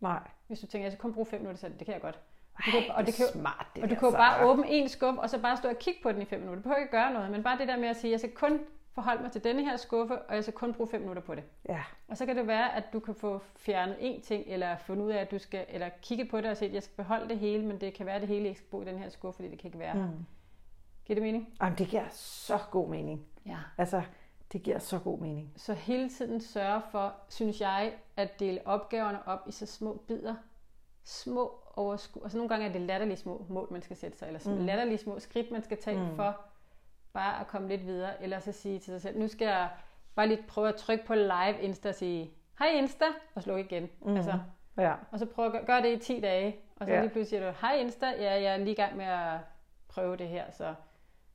Nej. Hvis du tænker, jeg skal kun bruge fem minutter, så det kan jeg godt. Ej, kan- og og det det, kan er smart, det Og du kan jo bare åbne en skuffe, og så bare stå og kigge på den i 5 minutter. Du behøver ikke gøre noget, men bare det der med at sige, jeg skal kun forholde mig til denne her skuffe, og jeg skal kun bruge 5 minutter på det. Ja. Og så kan det være, at du kan få fjernet en ting, eller fundet ud af, at du skal, eller kigge på det og se, at jeg skal beholde det hele, men det kan være, at det hele ikke skal bo i den her skuffe, fordi det kan ikke være. Mm. Mm. Giver det mening? Jamen, det giver så god mening. Ja. Altså, det giver så god mening. Så hele tiden sørge for, synes jeg, at dele opgaverne op i så små bidder. Små overskud. Altså nogle gange er det latterlige små mål, man skal sætte sig, eller mm. Latterlige små skridt, man skal tage. Mm. for bare at komme lidt videre. Eller så sige til sig selv, nu skal jeg bare lige prøve at trykke på live Insta og sige, hej Insta, og slukke igen. Mm. Altså, Ja. og så prøve at gøre, gøre det i 10 dage, og så ja. Lige pludselig siger du, hej Insta, ja, jeg er lige i gang med at prøve det her, så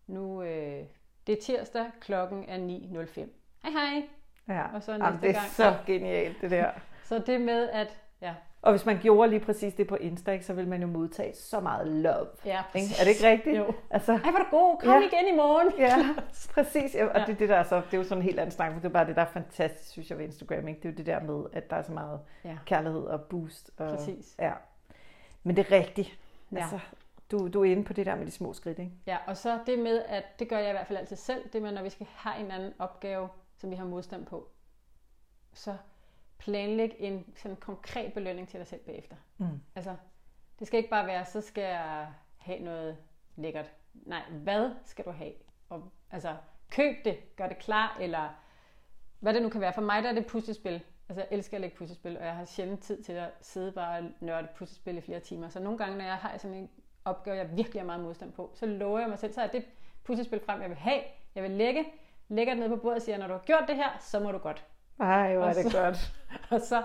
nu, øh, det er tirsdag, klokken er 9.05. Hej hej! ja. Og så Jamen, næste det er gang. så genialt, det der. Så det med, at ja, Og hvis man gjorde lige præcis det på Insta, ikke, så vil man jo modtage så meget love. ja Ikke? Er det ikke rigtigt? Jo. Altså, Ej, er du god, kom Ja. igen i morgen. ja, præcis. Ja, og Ja. det, er det, der er så, det er jo sådan en helt anden snak, men det er bare det, der er fantastisk, synes jeg, ved Instagram. Ikke? Det er jo det der med, at der er så meget Ja. kærlighed og boost. Og, Præcis. Ja. Men det er rigtigt. Ja. Altså, du, du er inde på det der med de små skridt, ikke? ja, og så det med, at det gør jeg i hvert fald altid selv, det med, når vi skal have en anden opgave, som vi har modstand på, så planlæg en sådan konkret belønning til dig selv bagefter. Mm. Altså, det skal ikke bare være, så skal jeg have noget lækkert. Nej, hvad skal du have? Og, altså, køb det, gør det klar, eller hvad det nu kan være. For mig der er det puslespil. Altså, jeg elsker at lægge puslespil, og jeg har sjældent tid til at sidde bare og nørde puslespil i flere timer. Så nogle gange, når jeg har sådan en opgave, jeg virkelig har meget modstand på, så lover jeg mig selv, så er det puslespil frem, jeg vil have, jeg vil lægge, lægger det ned på bordet og siger, når du har gjort det her, så må du godt. Ej, hvor er det så- godt. Og så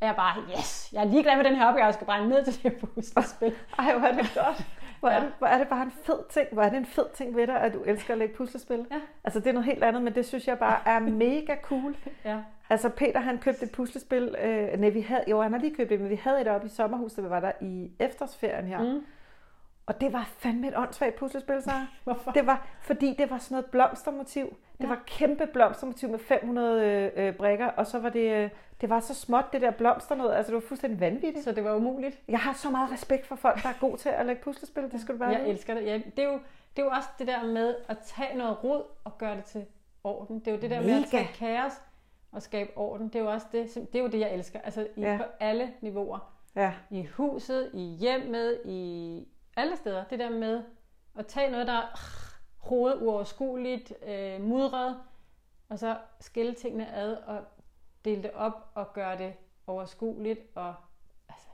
er jeg bare, yes, jeg er ligeglad med den her opgave, jeg skal bare ned til det her puslespil. Ej, hvor er det godt. Hvor, er Ja. det, hvor er det bare en fed ting. Hvor er det en fed ting ved dig, at du elsker at lægge puslespil. Ja. Altså, det er noget helt andet, men det synes jeg bare er mega cool. Ja. Altså, Peter, han købte et puslespil. Øh, nej, vi havde, jo, han har lige købt det, men vi havde et oppe i sommerhuset, vi var der i efterårsferien her. Mm. Og det var fandme et åndssvagt puslespil, så. Hvorfor? Det var, fordi det var sådan noget blomstermotiv. Det Ja. var kæmpe blomstermotiv med 500 øh, øh, brikker, og så var det, øh, det var så småt, det der blomster noget. Altså, det var fuldstændig vanvittigt. Så det var umuligt. Jeg har så meget respekt for folk, der er gode til at lægge puslespil. Det skal du bare Jeg vide. elsker det. Ja, det, er jo, det er jo også det der med at tage noget rod og gøre det til orden. Det er jo det der med at Mega. tage kaos og skabe orden. Det er jo også det, det, er jo det jeg elsker. Altså i, Ja. på alle niveauer. Ja, I huset, i hjemmet, i alle steder. Det der med at tage noget, der er rodet, uoverskueligt, øh, mudret, og så skille tingene ad og dele det op og gøre det overskueligt og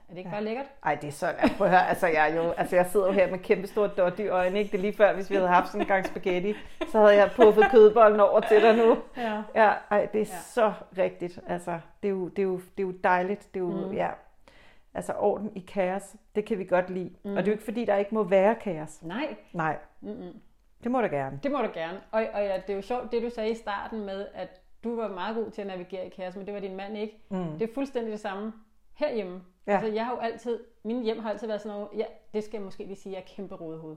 Er det ikke ja. bare lækkert? Ej, det er så... Jeg prøv at høre, altså jeg, er jo, altså jeg sidder jo her med kæmpe store dot i øjnene, ikke? Det er lige før, hvis vi havde haft sådan en gang spaghetti, så havde jeg puffet kødbollen over til dig nu. Ja. Ja, ej, det er Ja. så rigtigt. Altså, det er jo, det er jo, det er jo dejligt. Det er jo, mm. ja. Altså, orden i kaos, det kan vi godt lide. Mm. Mm. Og det er jo ikke, fordi der ikke må være kaos. Nej. Nej, Mm-mm. det må der gerne. Det må du gerne. Og, og ja, det er jo sjovt, det du sagde i starten med, at du var meget god til at navigere i kaos, men det var din mand ikke. Mm. Det er fuldstændig det samme herhjemme. Ja. Altså, jeg har jo altid, min hjem har altid været sådan noget, ja, det skal jeg måske lige sige, jeg er kæmpe rodehoved.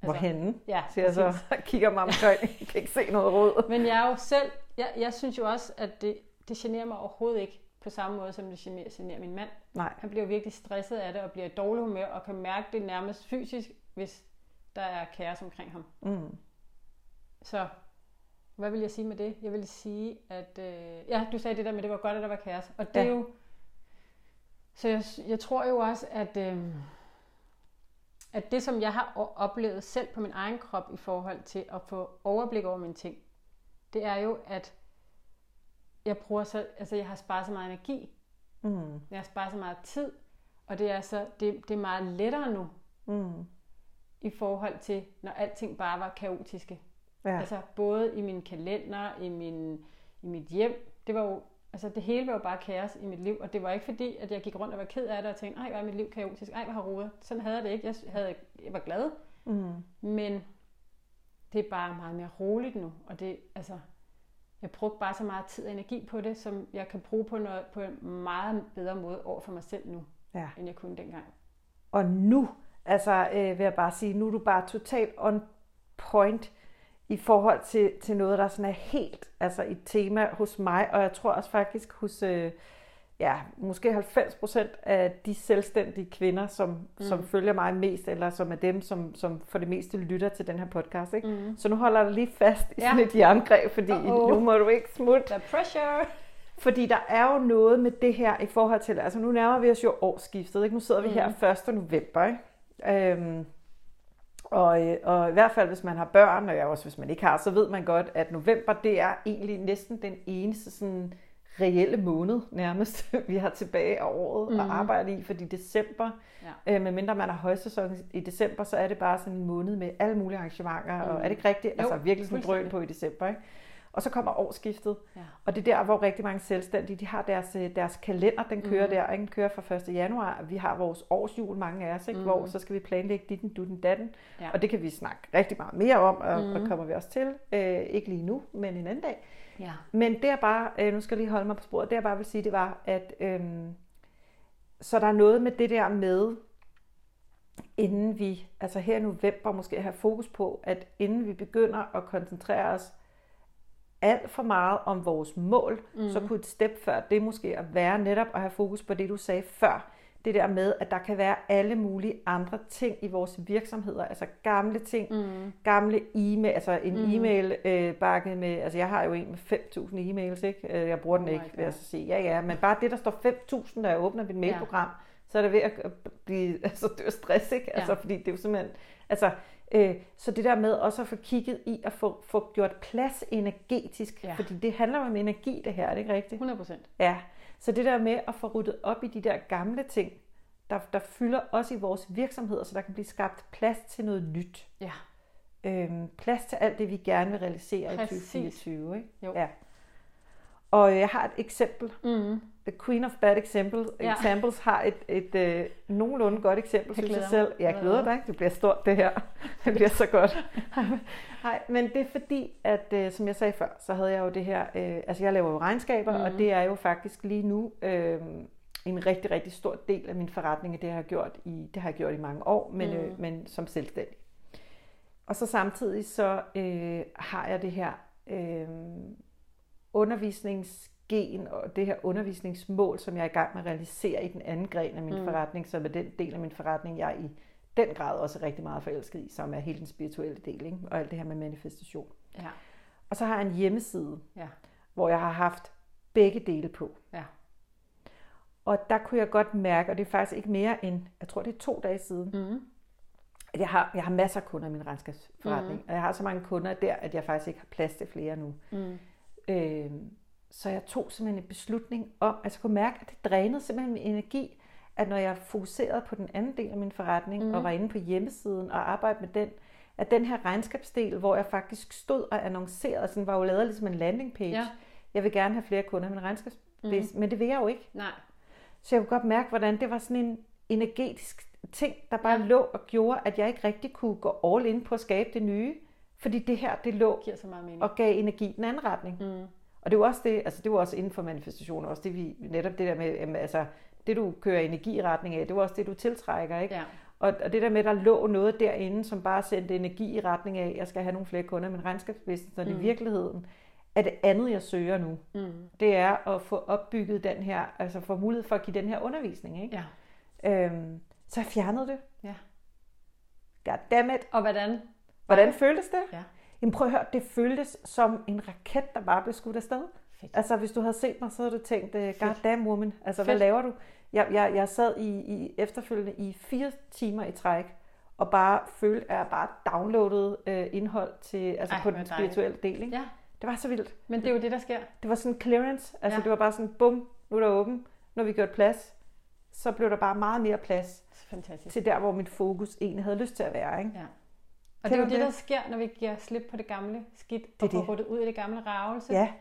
Hvorhenne? Ja, Siger jeg så, og kigger mig omkring. Jeg kan ikke se noget råd. Men jeg er jo selv, jeg, jeg synes jo også, at det, det generer mig overhovedet ikke på samme måde, som det generer, generer min mand. Nej. Han bliver virkelig stresset af det og bliver i dårlig humør og kan mærke det nærmest fysisk, hvis der er kaos omkring ham. Mm. Så hvad vil jeg sige med det? Jeg vil sige, at... Øh, ja, du sagde det der med, at det var godt, at der var kaos. Og det Ja. er jo... Så jeg, jeg tror jo også, at, øh, at det, som jeg har oplevet selv på min egen krop i forhold til at få overblik over mine ting, det er jo, at jeg bruger så... Altså, jeg har sparet så meget energi. Mm. Jeg har sparet så meget tid. Og det er, så, det, det er meget lettere nu, Mm. i forhold til, når alting bare var kaotiske. Ja. Altså både i min kalender, i, min, i mit hjem. Det var jo, altså det hele var jo bare kaos i mit liv, og det var ikke fordi, at jeg gik rundt og var ked af det og tænkte, ej, hvor er mit liv kaotisk, ej, hvor har rodet. Sådan havde jeg det ikke. Jeg, havde, jeg var glad, Mm. men det er bare meget mere roligt nu, og det, altså, jeg brugte bare så meget tid og energi på det, som jeg kan bruge på, noget, på en meget bedre måde over for mig selv nu, Ja. end jeg kunne dengang. Og nu, altså øh, vil jeg bare sige, nu er du bare totalt on point i forhold til, til noget, der sådan er helt altså et tema hos mig, og jeg tror også faktisk hos, øh, ja, måske 90 procent af de selvstændige kvinder, som, mm. som følger mig mest, eller som er dem, som, som for det meste lytter til den her podcast. Ikke? Mm. Så nu holder jeg lige fast i Ja. sådan et jerngreb, fordi Uh-oh. nu må du ikke smutte. The pressure! Fordi der er jo noget med det her i forhold til, altså nu nærmer vi os jo årsskiftet, ikke? Nu sidder vi Mhm. her 1. november, ikke? Øhm, og, og i hvert fald, hvis man har børn, og også hvis man ikke har, så ved man godt, at november, det er egentlig næsten den eneste sådan reelle måned nærmest, vi har tilbage af året mm. Mhm. at arbejde i, fordi december, Ja. øh, medmindre man har højsæson i december, så er det bare sådan en måned med alle mulige arrangementer, mm. og er det ikke rigtigt? Jo, altså virkelig sådan drøn på i december, ikke? Og så kommer årsskiftet, Ja. og det er der, hvor rigtig mange selvstændige, de har deres, øh, deres kalender, den kører Mhm. mm. der, ikke? den kører fra 1. januar. Vi har vores årsjul, mange af os, ikke? Mm. hvor Mhm. så skal vi planlægge dit, dutten, datten. Ja. Og det kan vi snakke rigtig meget mere om, og, mm. Mhm. og kommer vi også til. Øh, ikke lige nu, men en anden dag. Ja. Men det er bare, øh, nu skal jeg lige holde mig på sporet, det jeg bare vil sige, det var, at øhm, så der er noget med det der med, inden vi, altså her i november måske have fokus på, at inden vi begynder at koncentrere os alt for meget om vores mål, mm. så kunne et step før det måske at være netop at have fokus på det, du sagde før. Det der med, at der kan være alle mulige andre ting i vores virksomheder, altså gamle ting, Mm. gamle e-mail, altså en mm. e-mail øh, bakke med, altså jeg har jo en med 5.000 e-mails, ikke? Øh, Jeg bruger den Oh ikke, vil God. jeg så sige. Ja, ja, men bare det, der står 5.000, når jeg åbner mit mailprogram, så er det ved at blive, altså det er stress, ikke? Altså, Ja. fordi det er jo simpelthen, altså, øh, så det der med også at få kigget i at få, få gjort plads energetisk, Ja. fordi det handler om energi, det her, er det ikke rigtigt? 100 procent. Ja, så det der med at få ryddet op i de der gamle ting, der, der fylder også i vores virksomheder, så der kan blive skabt plads til noget nyt. Ja. Øhm, plads til alt det, vi gerne vil realisere Præcis. i 2024. Ikke? Jo. Ja. Og jeg har et eksempel. Mm. The Queen of Bad example, Ja. Examples har et, et øh, nogenlunde godt eksempel, synes jeg selv. Jeg glæder dig. Det bliver stort, det her. Det bliver så godt. Nej, men det er fordi, at øh, som jeg sagde før, så havde jeg jo det her, øh, altså jeg laver jo regnskaber, mm. og det er jo faktisk lige nu øh, en rigtig, rigtig stor del af min forretning, det har jeg gjort i, det har jeg gjort i mange år, men, mm. øh, men som selvstændig. Og så samtidig så øh, har jeg det her øh, undervisningsgen og det her undervisningsmål, som jeg er i gang med at realisere i den anden gren af min Mm. mm. forretning, som er den del af min forretning, jeg i den grad også er rigtig meget forelsket i, som er hele den spirituelle del, ikke? og alt det her med manifestation. Ja. Og så har jeg en hjemmeside, Ja. hvor jeg har haft begge dele på. Ja. Og der kunne jeg godt mærke, og det er faktisk ikke mere end, jeg tror det er to dage siden, Mm. at jeg har, jeg har masser af kunder i min regnskabsforretning, Mhm. og jeg har så mange kunder der, at jeg faktisk ikke har plads til flere nu. Mm. Øh, så jeg tog simpelthen en beslutning om, jeg kunne mærke, at det drænede simpelthen min energi, at når jeg fokuserede på den anden del af min forretning, mm. og var inde på hjemmesiden og arbejdede med den, at den her regnskabsdel, hvor jeg faktisk stod og annoncerede, sådan var jo lavet ligesom en landing page. Ja. Jeg vil gerne have flere kunder med en regnskabsbase, mm. men det vil jeg jo ikke. Nej. Så jeg kunne godt mærke, hvordan det var sådan en energetisk ting, der bare ja. lå og gjorde, at jeg ikke rigtig kunne gå all in på at skabe det nye. Fordi det her, det lå Giver så meget mening. og gav energi den anden retning. Mm. Og det er jo også det, altså det var også inden for manifestation, også det vi, netop det der med, jamen, altså det du kører energi i retning af, det var også det du tiltrækker, ikke? Ja. Og, og det der med, at der lå noget derinde, som bare sendte energi i retning af, jeg skal have nogle flere kunder, men regnskabsbusiness, mm. i virkeligheden er det andet, jeg søger nu. Mm. Det er at få opbygget den her, altså få mulighed for at give den her undervisning, ikke? Ja. Øhm, så jeg fjernede det. Ja. Goddammit. Og hvordan? Hvordan føltes det? Ja. Jamen prøv at høre, det føltes som en raket, der bare blev skudt afsted. Fedt. Altså hvis du havde set mig, så havde du tænkt, øh, god damn woman, altså hvad Fedt. laver du? Jeg, jeg, jeg sad i, i efterfølgende i fire timer i træk, og bare følte, at jeg bare downloadede øh, indhold til, altså Ej, på den spirituelle del. Ikke? Ja, Det var så vildt. men det er jo det, der sker. Det var sådan en clearance. Altså Ja. det var bare sådan, bum, nu er der åben. Nu har vi gjort plads. Så blev der bare meget mere plads Fantastisk. til der, hvor mit fokus egentlig havde lyst til at være. Ikke? Ja. Og det er jo det, det? der sker, når vi giver slip på det gamle skidt, er og får det. ruttet ud i det gamle ravelse. Ja,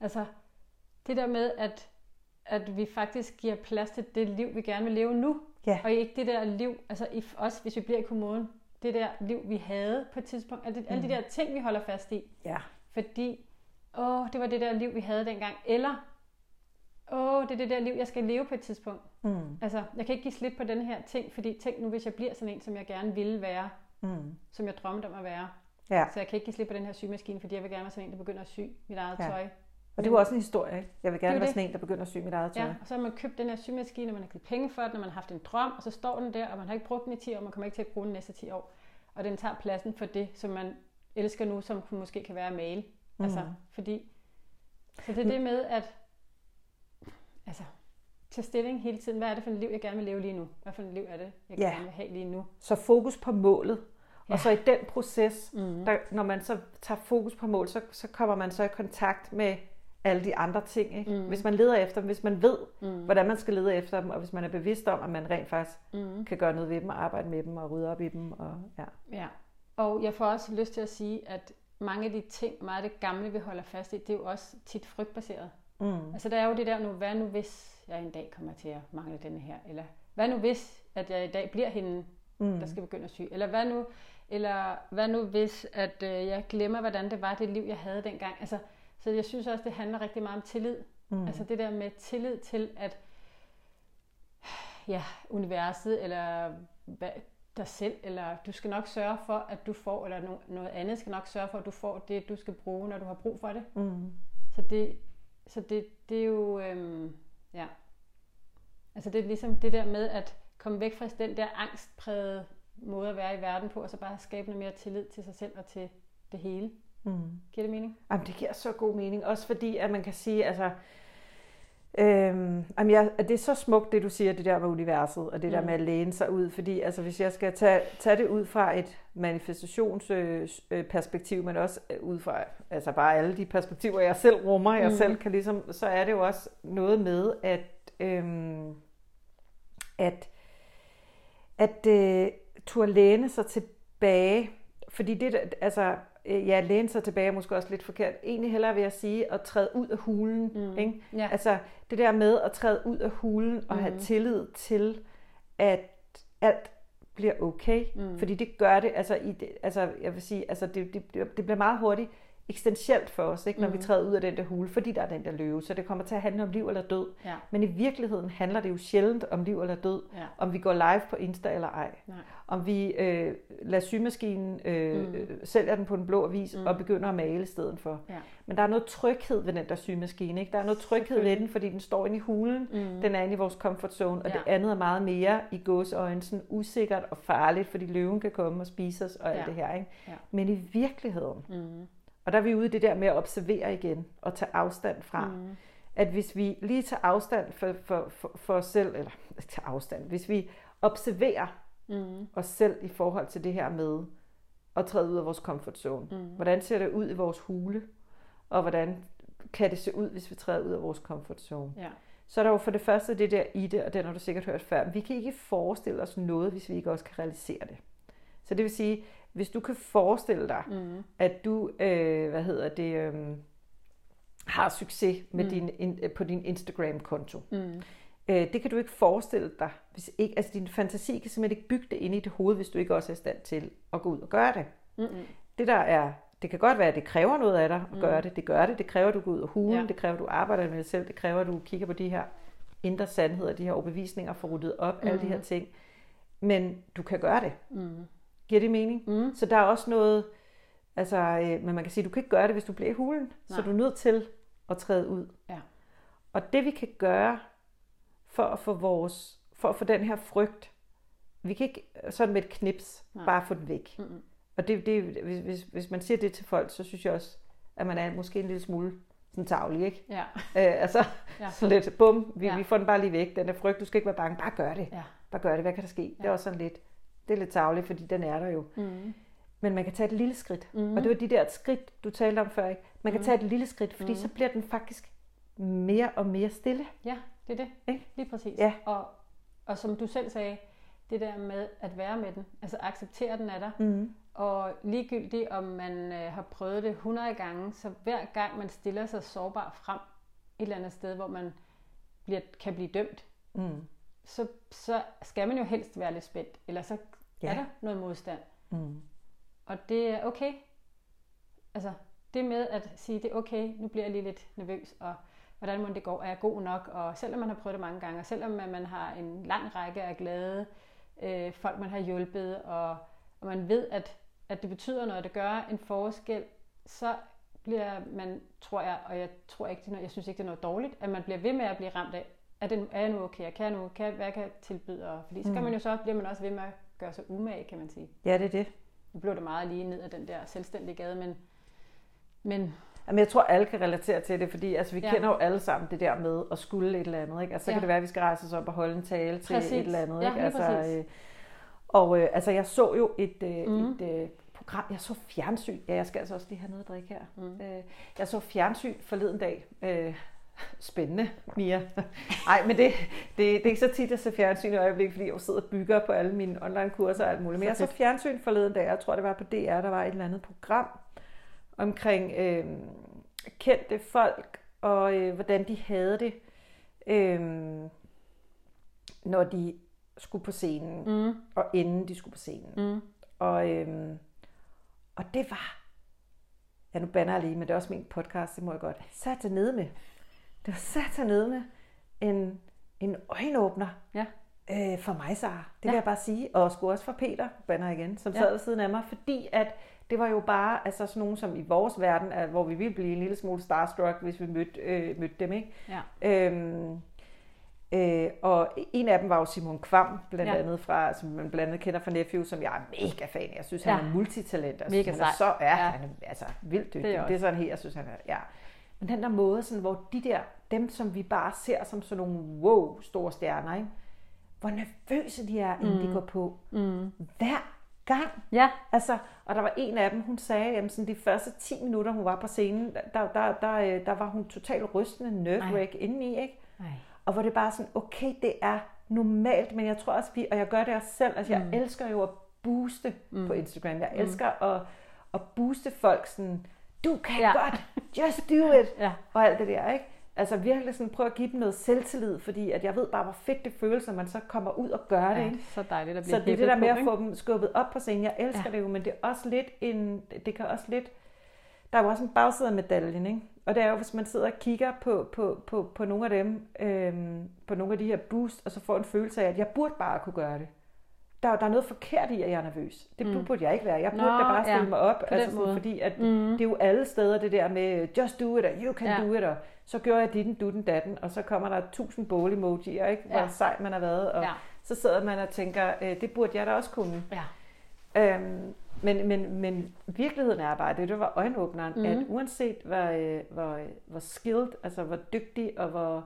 Altså, det der med, at, at vi faktisk giver plads til det liv, vi gerne vil leve nu. Ja. Og ikke det der liv, altså i, også hvis vi bliver i kommunen, det der liv, vi havde på et tidspunkt. Alle, alle de der ting, vi holder fast i. ja. Fordi, åh, det var det der liv, vi havde dengang. Eller, åh, det er det der liv, jeg skal leve på et tidspunkt. Mm. Altså, jeg kan ikke give slip på den her ting, fordi tænk nu, hvis jeg bliver sådan en, som jeg gerne ville være, Mm. som jeg drømte om at være. Ja. Så jeg kan ikke give slip på den her sygemaskine, fordi jeg vil gerne være sådan en, der begynder at sy mit eget Ja. tøj. Og det var også en historie. ikke? Jeg vil gerne er være sådan en, der begynder at sy mit eget tøj. Ja, og så har man købt den her symaskine, og man har givet penge for den, og man har haft en drøm, og så står den der, og man har ikke brugt den i 10 år, og man kommer ikke til at bruge den næste 10 år. Og den tager pladsen for det, som man elsker nu, som måske kan være at male. Mm. Altså, fordi... Så det er det med, at altså, tage stilling hele tiden. Hvad er det for et liv, jeg gerne vil leve lige nu? Hvad for et liv er det, jeg Ja. gerne vil have lige nu? Så fokus på målet. Ja. Og så i den proces, Mm. der, når man så tager fokus på mål, så, så kommer man så i kontakt med alle de andre ting. Ikke? Mm. Hvis man leder efter dem, hvis man ved, Mm. hvordan man skal lede efter dem, og hvis man er bevidst om, at man rent faktisk Mm. kan gøre noget ved dem, og arbejde med dem, og rydde op i dem. Og, ja. Ja, og jeg får også lyst til at sige, at mange af de ting, meget af det gamle, vi holder fast i, det er jo også tit frygtbaseret. Mm. Altså der er jo det der nu, hvad nu hvis jeg en dag kommer til at mangle denne her? Eller hvad nu hvis, at jeg i dag bliver hende, Mm. der skal begynde at sy? Eller hvad nu, eller hvad nu hvis, at øh, jeg glemmer, hvordan det var, det liv, jeg havde dengang? Altså, så jeg synes også, det handler rigtig meget om tillid. Mm. Altså det der med tillid til, at ja, universet, eller hvad, dig selv, eller du skal nok sørge for, at du får, eller no, noget andet skal nok sørge for, at du får det, du skal bruge, når du har brug for det. Mm. Så det, så det, det er jo, øhm, ja. Altså det er ligesom det der med at komme væk fra den der angstprægede måde at være i verden på, og så bare skabe noget mere tillid til sig selv og til det hele. Mm. Giver det mening? Jamen, det giver så god mening. Også fordi, at man kan sige, altså... Øhm, jamen jeg, at det er så smukt, det du siger, det der med universet, og det der Mm. med at læne sig ud. Fordi altså, hvis jeg skal tage, tage det ud fra et manifestationsperspektiv, men også øh, ud fra altså bare alle de perspektiver, jeg selv rummer, jeg Mm. selv kan ligesom, så er det jo også noget med, at, øhm, at, at øh, turde læne sig tilbage, fordi det, altså, øh, ja, læne sig tilbage er måske også lidt forkert. Egentlig hellere vil jeg sige at træde ud af hulen. Mm. Ikke? Ja. Altså det der med at træde ud af hulen og have Mhm. tillid til, at alt bliver okay. Mm. Fordi det gør det, altså, i det, altså jeg vil sige, altså det, det, det bliver meget hurtigt eksistentielt for os, ikke, når mm. vi træder ud af den der hule, fordi der er den der løve. Så det kommer til at handle om liv eller død. Ja. Men i virkeligheden handler det jo sjældent om liv eller død. Ja. Om vi går live på Insta eller ej. Nej. Om vi øh, lader symaskinen, øh, Mm. sælger den på den blå avis Mm. og begynder at male i stedet for. Ja. Men der er noget tryghed ved den der symaskine. Ikke? Der er noget tryghed ved den, fordi den står inde i hulen. Mm. Den er inde i vores comfort zone. Og Ja. det andet er meget mere i gåseøjne sådan usikkert og farligt, fordi løven kan komme og spise os og alt Ja. det her. Ikke? Ja. Men i virkeligheden, Mm. Og der er vi ude i det der med at observere igen og tage afstand fra. Mm. At hvis vi lige tager afstand for, for, for, for os selv, eller tager afstand, hvis vi observerer Mm. os selv i forhold til det her med at træde ud af vores comfort zone. Mm. Hvordan ser det ud i vores hule, og hvordan kan det se ud, hvis vi træder ud af vores comfort zone? Ja. så er der jo for det første det der i det, og den har du sikkert hørt før. Vi kan ikke forestille os noget, hvis vi ikke også kan realisere det. Så det vil sige, hvis du kan forestille dig, mm. at du, øh, hvad hedder det, øh, har succes med mm. din, in, på din Instagram-konto. Mm. Øh, det kan du ikke forestille dig. Hvis ikke, altså din fantasi kan simpelthen ikke bygge det ind i dit hoved, hvis du ikke også er i stand til at gå ud og gøre det. Mm-hmm. Det der er, det kan godt være, at det kræver noget af dig at mm. gøre det. Det gør det. Det kræver, at du går ud og hulen. Ja. Det kræver, at du arbejder med dig selv. Det kræver, at du kigger på de her indre sandheder, de her overbevisninger, får ryddet op, mm. alle de her ting. Men du kan gøre det. Mm. Giver det mening? Mm. Så der er også noget, altså, øh, men man kan sige, du kan ikke gøre det, hvis du bliver i hulen. Nej. Så du er nødt til at træde ud. Ja. Og det vi kan gøre for at få vores, for at få den her frygt, vi kan ikke sådan med et knips Nej. bare få den væk. Mm-hmm. Og det, det, hvis, hvis, hvis man siger det til folk, så synes jeg også, at man er måske en lille smule sådan tavlig, ikke? Ja. Øh, altså, ja. så lidt, bum, vi, ja. vi får den bare lige væk, den er frygt, du skal ikke være bange, bare gør det. Ja. Bare gør det, hvad kan der ske? Ja. Det er også sådan lidt, det er lidt tavligt, fordi den er der jo. Mm. Men man kan tage et lille skridt. Mm. Og det var de der skridt, du talte om før, ikke? Man kan mm. tage et lille skridt, fordi mm. så bliver den faktisk mere og mere stille. Ja, det er det. Ikke? Lige præcis. Ja. Og, og som du selv sagde, det der med at være med den, altså acceptere den af dig, mm. og ligegyldigt om man øh, har prøvet det 100 gange, så hver gang man stiller sig sårbar frem et eller andet sted, hvor man bliver, kan blive dømt, mm. Så, så skal man jo helst være lidt spændt, eller så ja. er der noget modstand. Mm. Og det er okay. Altså, det med at sige, det er okay, nu bliver jeg lige lidt nervøs, og hvordan må det går, er jeg god nok, og selvom man har prøvet det mange gange, og selvom man har en lang række af glade øh, folk, man har hjulpet, og, og man ved, at, at det betyder noget, det gør en forskel, så bliver man, tror jeg, og jeg tror ikke, det er noget, jeg synes ikke, det er noget dårligt, at man bliver ved med at blive ramt af, er, det, er jeg nu okay, kan jeg nu, kan, hvad kan jeg tilbyde, og, fordi så kan mm. man jo så, bliver man også ved med at gøre sig umage, kan man sige. Ja, det er det. Nu blev det meget lige ned af den der selvstændige gade, men, men Jamen, jeg tror, alle kan relatere til det, fordi altså, vi ja. kender jo alle sammen det der med at skulle et eller andet. Ikke? Altså, så ja. kan det være, at vi skal rejse os op og holde en tale til præcis. et eller andet. Ikke? Ja, altså, øh, og øh, altså, jeg så jo et, øh, mm. et øh, program, jeg så fjernsyn. Ja, jeg skal altså også lige have noget at drikke her. Mm. Øh, jeg så fjernsyn forleden dag. Øh, spændende, Mia. Nej, men det, det, det er ikke så tit, jeg ser fjernsyn i øjeblikket, fordi jeg sidder og bygger på alle mine online-kurser og alt muligt. Men jeg så fjernsyn forleden dag, jeg tror, det var på DR, der var et eller andet program, omkring øh, kendte folk, og øh, hvordan de havde det, øh, når de skulle på scenen, mm. og inden de skulle på scenen. Mm. Og, øh, og det var, ja nu banner jeg lige, men det er også min podcast, det må jeg godt, sat ned med. Det var med en, en øjenåbner. Ja. Øh, for mig, Sara. Det ja. vil jeg bare sige. Og sgu også for Peter, banner igen, som ja. sad ved siden af mig. Fordi at det var jo bare altså sådan nogen som i vores verden, at, hvor vi ville blive en lille smule starstruck, hvis vi mødte, øh, mødte dem. Ikke? Ja. Øhm, øh, og en af dem var jo Simon Kvam, blandt ja. andet fra, som man blandt andet kender fra Nephew, som jeg er mega fan af. Jeg synes, ja. han er multitalent. Altså, mega sej. Så er ja. han er, altså, vildt dygtig. Det er, det er sådan helt, jeg synes, han er, ja. Men den der måde, sådan, hvor de der, dem som vi bare ser som sådan nogle wow store stjerner, ikke? hvor nervøse de er, inden mm. de går på. Mm. Hver gang. Ja. Altså, og der var en af dem, hun sagde, at sådan de første 10 minutter, hun var på scenen, der, der, der, der, øh, der var hun totalt rystende nerve-wreck indeni, ikke? Nej. Og hvor det bare sådan, okay, det er normalt, men jeg tror også, vi, og jeg gør det også selv, altså jeg mm. elsker jo at booste mm. på Instagram. Jeg mm. elsker mm. at, at booste folk sådan, du kan ja. godt, just do it, ja. og alt det der, ikke? Altså virkelig sådan prøve at give dem noget selvtillid, fordi at jeg ved bare, hvor fedt det føles, når man så kommer ud og gør det. Ja, ikke? så dejligt at blive Så det er det der med at få dem skubbet op på scenen. Jeg elsker ja. det jo, men det er også lidt en, det kan også lidt, der er jo også en bagside af medaljen, ikke? Og det er jo, hvis man sidder og kigger på, på, på, på nogle af dem, øhm, på nogle af de her boost, og så får en følelse af, at jeg burde bare kunne gøre det der, der er noget forkert i, at jeg er nervøs. Det mm. burde jeg ikke være. Jeg burde Nå, da bare stille ja, mig op, altså sådan, fordi at mm. det er jo alle steder det der med just do it, og you can ja. do it, og så gjorde jeg ditten, dutten, datten, og så kommer der tusind bål emojier, ikke? hvor ja. sej man har været, og ja. så sidder man og tænker, øh, det burde jeg da også kunne. Ja. Øhm, men, men, men virkeligheden er bare, det, det var øjenåbneren, mm. at uanset hvor, øh, hvor, hvor skilled, altså hvor dygtig og hvor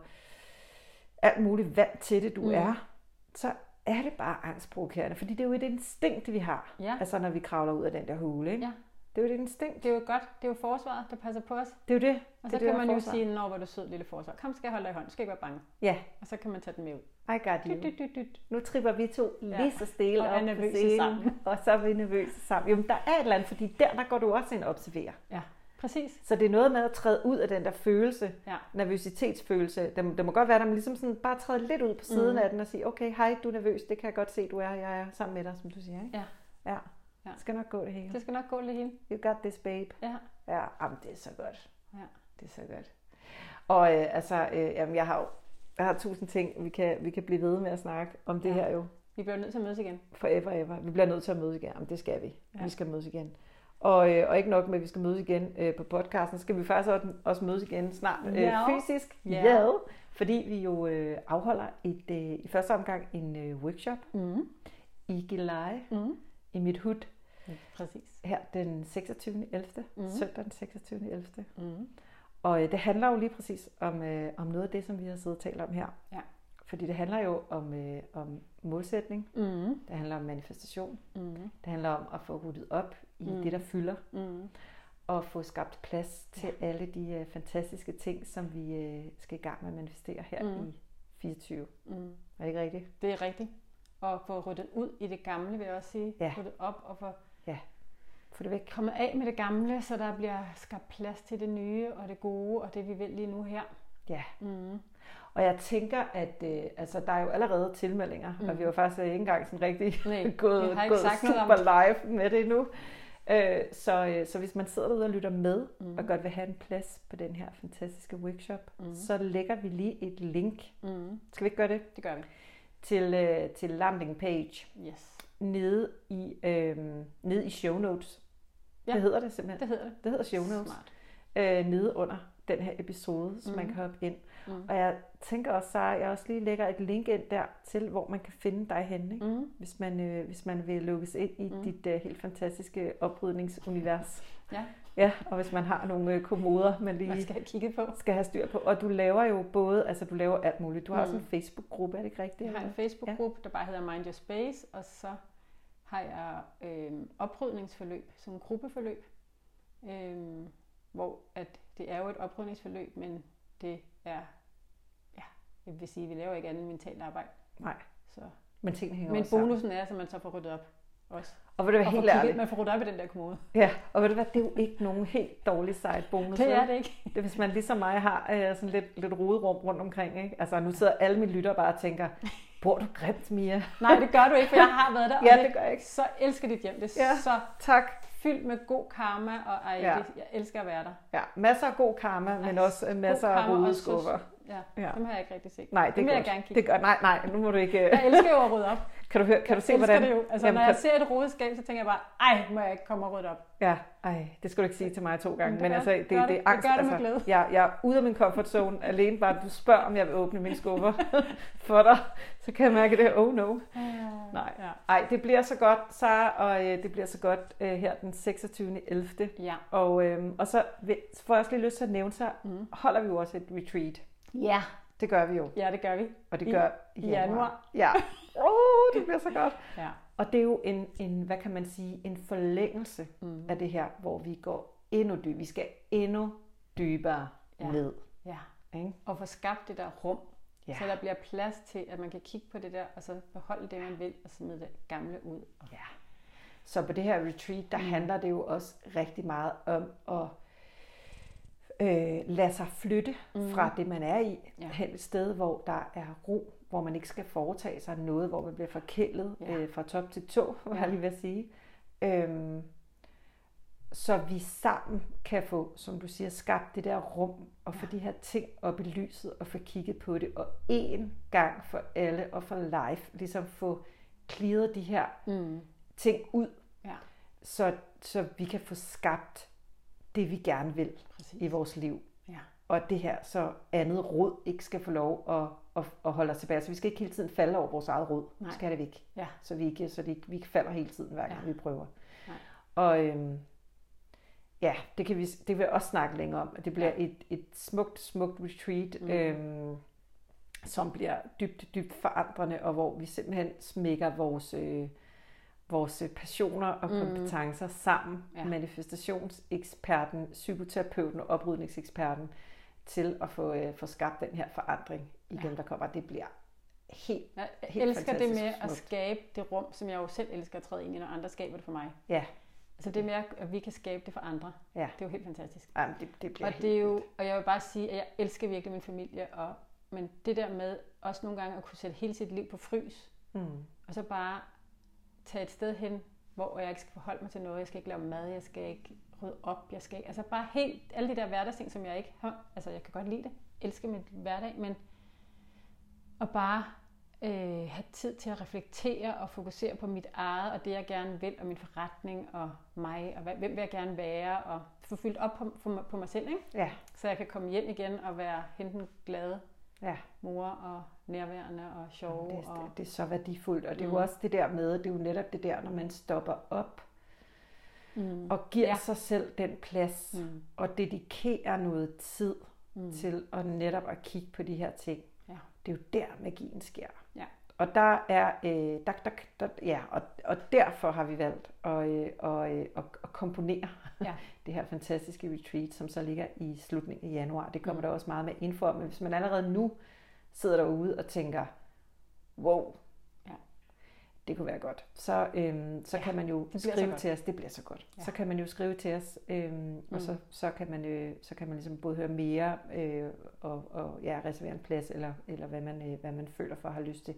alt muligt vant til det du mm. er, så er det bare angstprovokerende, fordi det er jo et instinkt, vi har, ja. altså når vi kravler ud af den der hule. Ikke? Ja. Det er jo et instinkt. Det er jo godt. Det er jo forsvaret, der passer på os. Det er jo det. Og det så er kan det, man jo sige, når hvor du sød lille forsvar. Kom, skal jeg holde dig i hånden. Skal ikke være bange. Ja, Og så kan man tage den med ud. I got you. Dyt, dyt, dyt. Nu tripper vi to lige så stille Og op på nervøse scenen, sammen. og så er vi nervøse sammen. Jamen, der er et eller andet, fordi der, der går du også ind og observerer. Ja, præcis. Så det er noget med at træde ud af den der følelse, Ja. nervøsitetsfølelse. Det, det må godt være, at man ligesom sådan bare træder lidt ud på siden Mhm. af den og siger, okay, hej, du er nervøs, det kan jeg godt se, du er, jeg er sammen med dig, som du siger. Ikke? Ja. Ja. Ja. Det skal nok gå det hele. Det skal nok gå det hele. You got this, babe. Ja. Ja, jamen, det er så godt. Ja. Det er så godt. Og øh, altså, øh, jamen, jeg har jo jeg har tusind ting, vi kan, vi kan blive ved med at snakke om det Ja. her jo. Vi bliver nødt til at mødes igen. Forever, ever. Vi bliver nødt til at mødes igen. Jamen, det skal vi. Ja. Vi skal mødes igen. Og, øh, og ikke nok med, at vi skal mødes igen øh, på podcasten, skal vi faktisk også, også mødes igen snart øh, Ja. fysisk. Ja. Fordi vi jo øh, afholder et, øh, i første omgang en øh, workshop Mm. i Gilleleje Mm. i mit hud Præcis. her den 26. 11. Mhm. Mm. Søndag den 26. 11. Mm. Og øh, det handler jo lige præcis om, øh, om noget af det, som vi har siddet og talt om her. Ja. Fordi det handler jo om, øh, om målsætning, Mm. det handler om manifestation, Mm. det handler om at få ryddet op i Mm. det, der fylder, Mm. og få skabt plads til ja. alle de øh, fantastiske ting, som vi øh, skal i gang med at manifestere her Mm. i 24. Mm. Er det ikke rigtigt? Det er rigtigt. Og få ryddet ud i det gamle, vil jeg også sige. Ja. Ryddet op og få Få det væk. kommet af med det gamle, så der bliver skabt plads til det nye og det gode og det, vi vil lige nu her. Ja. Mm. Og jeg tænker, at øh, altså, der er jo allerede tilmeldinger, mm. Og vi har jo faktisk ikke engang sådan rigtig Nej, gået, gået sagt noget om super live med det endnu. Øh, så, øh, så hvis man sidder derude og lytter med, Mm. og godt vil have en plads på den her fantastiske workshop, Mm. så lægger vi lige et link. Mm. Skal vi ikke gøre det? Det gør vi. Til, øh, til landing page Yes. nede i, øh, nede i show notes. Ja. Det hedder det simpelthen. Det hedder det. Det hedder show notes. Smart. øh, nede under den her episode, så mm. man kan hoppe ind. Mm. Og jeg tænker også, Sara, jeg også lige lægger et link ind der til, hvor man kan finde dig henne, ikke? Mm. Hvis, man, øh, hvis man vil lukkes ind i Mm. mm. dit øh, helt fantastiske oprydningsunivers. Ja. Ja, og hvis man har nogle øh, kommoder, man lige Man skal have kigget på. skal have styr på. Og du laver jo både, altså du laver alt muligt. Du har Mm. også en Facebook-gruppe, er det ikke rigtigt? Jeg har en? Facebook-gruppe, der bare hedder Mind Your Space, og så har jeg øh, oprydningsforløb, sådan en gruppeforløb, øh, hvor at det er jo et oprydningsforløb, men det er, ja, jeg vil sige, vi laver ikke andet mentalt arbejde. Nej, Så. men tingene hænger Men også sammen. bonusen er, at man så får ryddet op også. Og vil du være Og helt kigget, ærlig? man får ryddet op i den der kommode. Ja, og ved du hvad, det er jo ikke nogen helt dårlig side bonus. Det er det ikke. Det er, hvis man ligesom mig har øh, sådan lidt, lidt roderum rundt omkring. Ikke? Altså nu sidder alle mine lyttere bare og tænker, bor du grimt, Mia? Nej, det gør du ikke, for jeg har været der. Ja, det gør jeg ikke. Så elsker dit hjem. Det er Ja. så Tak. fyldt med god karma, og ej, Ja. det, jeg elsker at være der. Ja, masser af god karma, men også øh, masser af rodeskuffer. Ja, Ja. dem har jeg ikke rigtig set. Nej, det dem vil godt. jeg gerne kigge Det gør, nej, nej, nu må du ikke... Jeg elsker jo at rydde op. Kan du, høre, kan du se, jeg hvordan... det jo. Altså, Jamen, når jeg kan- ser et rodeskab, så tænker jeg bare, ej, må jeg ikke komme og rydde op. Ja, ej, det skal du ikke sige til mig to gange. Det Men gør- altså, det, gør det, det. er Jeg angst. gør det med altså, glæde. Jeg, jeg er ude af min comfort zone alene bare, du spørger, om jeg vil åbne mine skuffer for dig. Så kan jeg mærke det. Oh no. Nej. Ja. Ej, det bliver så godt, Sara, og øh, det bliver så godt øh, her den 26. 11. Ja. Og, øh, og så, vil, får jeg også lige lyst til at nævne, så Mm. holder vi jo også et retreat. Ja. Det gør vi jo, Ja, det gør vi. og det gør i januar. Ja. Oh, det bliver så godt. Ja. Og det er jo en, en, hvad kan man sige, en forlængelse Mm. af det her, hvor vi går endnu dybere. Vi skal endnu dybere Ja. ned. ja. Ikke? Og få skabt det der rum, Ja. så der bliver plads til, at man kan kigge på det der, og så beholde det, man vil, og smide det gamle ud. Ja. Så på det her retreat, der mm. handler det jo også rigtig meget om at øh, lade sig flytte Mm. fra det, man er i, Ja. hen et sted, hvor der er ro, hvor man ikke skal foretage sig noget, hvor man bliver forkælet Ja. øh, fra top til tå, Ja. jeg lige vil sige. Øhm, så vi sammen kan få, som du siger, skabt det der rum, og få Ja. de her ting op i lyset, og få kigget på det, og en gang for alle og for life, ligesom få clearet de her Mm. ting ud, Ja, så, så vi kan få skabt det, vi gerne vil præcis. i vores liv. Ja. Og at det her så andet råd ikke skal få lov at, at, at holde os tilbage. Så vi skal ikke hele tiden falde over vores eget råd. Nej. Vi skal det væk. Ja. Så vi ikke, så det ikke, vi ikke falder hele tiden, hver gang Ja. vi prøver. Nej. Og øhm, ja, det, kan vi, det vil jeg også snakke længere om. Det bliver Ja. et, et smukt, smukt retreat, mm. øhm, som bliver dybt, dybt forandrende, og hvor vi simpelthen smækker vores, øh, vores passioner og Mm. kompetencer sammen, Ja. manifestationseksperten, psykoterapeuten og oprydningseksperten, til at få, øh, få skabt den her forandring i Ja. dem, der kommer. Det bliver helt, Jeg Helt elsker det med at smukt. skabe det rum, som jeg jo selv elsker at træde ind i, når andre skaber det for mig. ja, Altså det med, at vi kan skabe det for andre, ja. det er jo helt fantastisk. Jamen, det, det bliver Og det er jo, vildt. og jeg vil bare sige, at jeg elsker virkelig min familie, og, men det der med også nogle gange at kunne sætte hele sit liv på frys, Mm. og så bare tage et sted hen, hvor jeg ikke skal forholde mig til noget, jeg skal ikke lave mad, jeg skal ikke rydde op, jeg skal ikke, altså bare helt, alle de der hverdagsting, som jeg ikke har, altså jeg kan godt lide det, elsker mit hverdag, men at bare øh, have tid til at reflektere og fokusere på mit eget, og det jeg gerne vil, og min forretning, og mig, og hvem vil jeg gerne være, og få fyldt op på, på, på mig selv, ikke? Ja, så jeg kan komme hjem igen og være hente den glade ja. mor, og nærværende og sjove. Det, og, er, det er så værdifuldt, og det er jo Mm. også det der med, det er jo netop det der, når man stopper op mm, og giver Ja. sig selv den plads, mm, og dedikerer noget tid mm, til at netop at kigge på de her ting. Ja. Det er jo der, magien sker. Ja. Og der er, øh, der, der, der, ja, og, og derfor har vi valgt at, øh, og, øh, at, at komponere Ja. det her fantastiske retreat, som så ligger i slutningen af januar. Det kommer Mm. mm. der også meget med info om, men hvis man allerede nu sidder derude og tænker, wow, Ja. det kunne være godt, så, øhm, så Ja, kan man jo skrive til os, det bliver så godt. Ja. Så kan man jo skrive til os, øhm, og Mm. så, så, kan man, øh, så kan man ligesom både høre mere øh, og, og ja, reservere en plads, eller, eller hvad, man, øh, hvad man føler for at have lyst til.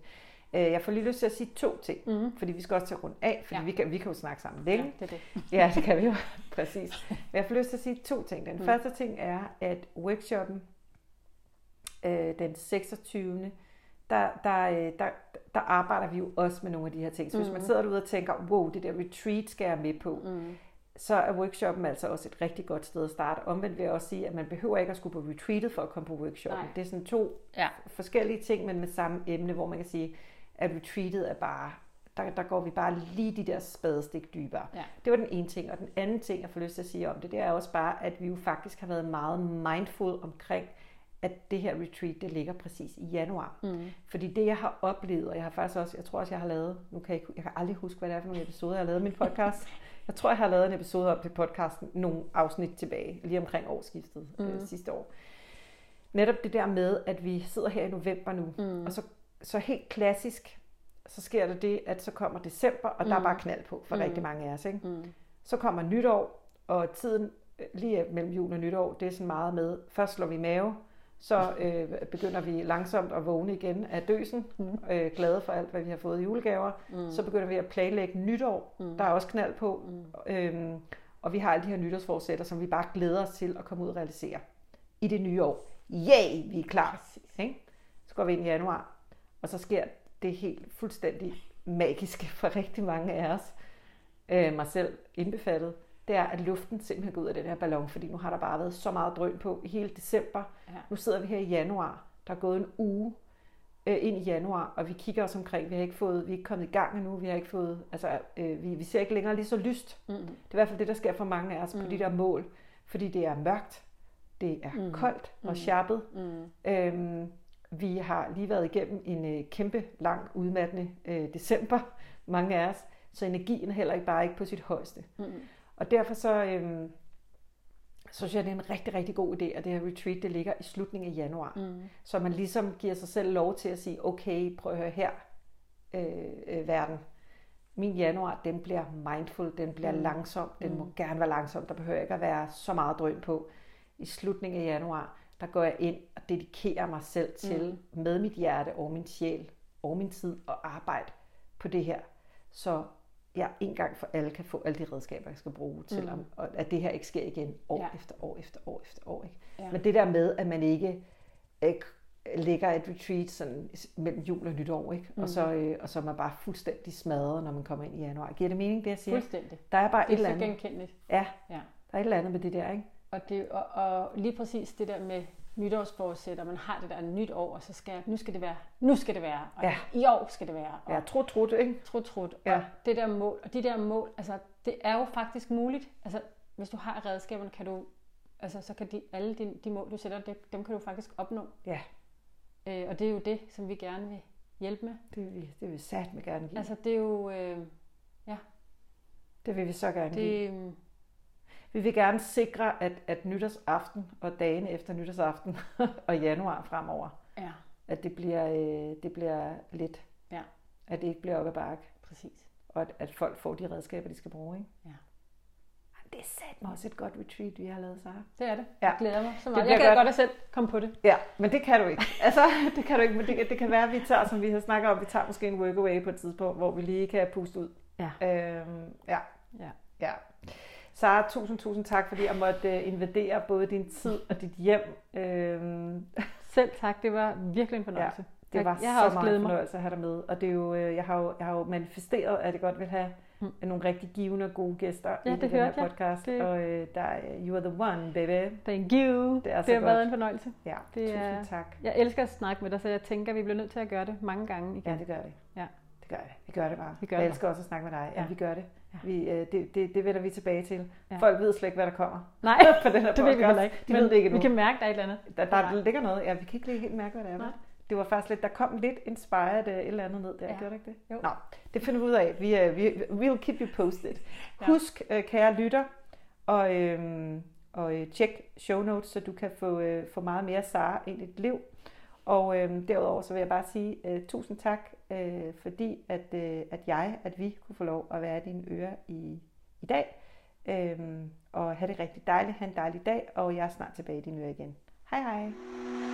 Øh, jeg får lige lyst til at sige to ting, mm. fordi vi skal også til rundt af, fordi Ja. ja. vi, kan, vi kan jo snakke sammen Ja, længe. det er det. Ja, det kan vi jo. Præcis. Men jeg får lyst til at sige to ting. Den mm. første ting er, at workshoppen øh, den 26. Der, der, øh, der, der arbejder vi jo også med nogle af de her ting. Så hvis Mm. man sidder derude og tænker, wow, det der retreat skal jeg med på, Mm. så er workshoppen altså også et rigtig godt sted at starte. Omvendt vil jeg også sige, at man behøver ikke at skulle på retreatet for at komme på workshoppen. Nej. Det er sådan to Ja. forskellige ting, men med samme emne, hvor man kan sige, at retreatet er bare, der, der går vi bare lige de der spadestik dybere. Ja. Det var den ene ting. Og den anden ting, jeg får lyst til at sige om det, det er også bare, at vi jo faktisk har været meget mindful omkring, at det her retreat, det ligger præcis i januar. Mm. Fordi det, jeg har oplevet, og jeg har faktisk også, jeg tror også, jeg har lavet, nu kan jeg, ikke, jeg kan aldrig huske, hvad det er for nogle episoder, jeg har lavet i min podcast. Jeg tror, jeg har lavet en episode om det podcasten, nogle afsnit tilbage, lige omkring årsskiftet mm. øh, Mm. sidste år. Netop det der med, at vi sidder her i november nu, Mm. og så, så helt klassisk, så sker der det, at så kommer december, og der er Mm. bare knald på for Mm. rigtig mange af os. Ikke? Mm. Så kommer nytår, og tiden øh, lige mellem jul og nytår, det er sådan meget med, først slår vi mave, så øh, begynder vi langsomt at vågne igen af døsen, Mm. øh, glade for alt, hvad vi har fået i julegaver. Mm. Så begynder vi at planlægge nytår, Mm. der er også knald på, Mm. øhm, og vi har alle de her nytårsforsætter, som vi bare glæder os til at komme ud og realisere i det nye år. Yay, vi er klar. Ikke? Så går vi ind i januar, og så sker det helt fuldstændig magiske for rigtig mange af os, øh, mig selv indbefattet, det er, at luften simpelthen går ud af den her ballon, fordi nu har der bare været så meget drøn på i hele december. Ja. Nu sidder vi her i januar, der er gået en uge øh, ind i januar, og vi kigger os omkring, vi har ikke fået, vi er ikke kommet i gang endnu, vi har ikke fået, altså øh, vi, vi ser ikke længere lige så lyst. Mm. Det er i hvert fald det, der sker for mange af os mm. på Mm. de der mål, fordi det er mørkt, det er Mm. mm. koldt og Mm. sharpet, Mm. Øhm, vi har lige været igennem en øh, kæmpe, lang, udmattende øh, december, mange af os, så energien er heller ikke bare ikke på sit højeste. Mm. Og derfor så, øhm, så synes jeg, det er en rigtig, rigtig god idé, at det her retreat, det ligger i slutningen af januar. Mm. Så man ligesom giver sig selv lov til at sige, okay, prøv at høre her, øh, øh, verden. Min januar, den bliver mindful, den bliver Mm. mm. langsom, den mm. må Mm. gerne være langsom, der behøver ikke at være så meget drøn på. I slutningen af januar, der går jeg ind og dedikerer mig selv til, mm. med mit hjerte og min sjæl og min tid og arbejde på det her. Så jeg en gang for alle kan få alle de redskaber, jeg skal bruge til, Mm. mm. at, at det her ikke sker igen år Ja. efter år efter år efter år. Ikke? Ja. Men det der med, at man ikke øh, lægger et retreat sådan mellem jul og nytår, ikke? Mm. Og, så, øh, og så er man bare fuldstændig smadret, når man kommer ind i januar. Giver det mening, det jeg siger? Fuldstændig. Der er bare et Det eller er så andet. genkendeligt. Ja, Ja. der er et eller andet med det der, ikke? Og, det, og, og lige præcis det der med nytårsforsætter, man har det der nyt år, og så skal, nu skal det være, nu skal det være, og Ja. i år skal det være, og Ja, trut, trut, ikke? trut, trut, Ja. og det der mål, og de der mål, altså det er jo faktisk muligt, altså hvis du har redskaberne, kan du, altså så kan de, alle de, de mål, du sætter, det, dem kan du faktisk opnå, Ja, øh, og det er jo det, som vi gerne vil hjælpe med. det vil vi, det vil vi satme gerne give. Altså det er jo, øh, Ja. Det vil vi så gerne give. Det, øhm, Vi vil gerne sikre, at, at nytårsaften og dagen efter nytårsaften og januar fremover, ja, at det bliver, øh, det bliver lidt. Ja. At det ikke bliver op ad bakke, præcis. og at, at folk får de redskaber, de skal bruge. Ikke? Ja. Det er satme også et godt retreat, vi har lavet, Sara. Det er det. Ja. Jeg glæder mig så meget. Jeg kan godt. godt at selv komme på det. Ja, men det kan du ikke. Altså, det kan du ikke, men det, det kan være, at vi tager, som vi har snakket om, vi tager måske en workaway på et tidspunkt, hvor vi lige kan puste ud. Ja. Øhm, ja, Ja. ja. Sara, tusind, tusind tak, fordi jeg måtte øh, invadere både din tid og dit hjem. Øhm, Selv tak. Det var virkelig en fornøjelse. det Jeg- var jeg har så meget mig. fornøjelse at have dig med. Og det er jo, øh, jeg, har jo, jeg har jo manifesteret, at jeg godt vil have Mm. nogle rigtig givende og gode gæster Ja, i det den her jeg. podcast. Det- Og øh, der er, you are the one, baby. Thank you. Det er det har godt. været en fornøjelse. Ja, Det tusind er- tak. Jeg elsker at snakke med dig, så jeg tænker, at vi bliver nødt til at gøre det mange gange igen. Ja, det gør vi. Ja. Det gør vi. Vi gør det bare. Vi gør jeg det elsker også at snakke med dig. Ja, Ja. vi gør det. Vi, øh, det, det, det vender vi tilbage til. Ja. Folk ved slet ikke, hvad der kommer Nej, på den her det ved vi heller ikke. De ved det ikke vi kan mærke, der er et eller andet. Der, der Nej. ligger noget. Ja, vi kan ikke lige helt mærke, hvad det er. Nej. Det var faktisk lidt, der kom lidt inspired øh, et eller andet ned der, Ja. gjorde der ikke det? Jo. Nå, det finder vi ud af. Vi, øh, vi, we'll keep you posted. Ja. Husk, øh, kære lytter, og, øh, og øh, tjek show notes, så du kan få, øh, få meget mere Sara ind i dit liv. Og øh, derudover så vil jeg bare sige øh, tusind tak, øh, fordi at, øh, at jeg, at vi kunne få lov at være i dine ører i, i dag. Øh, og have det rigtig dejligt, have en dejlig dag, og jeg er snart tilbage i dine ører igen. Hej hej!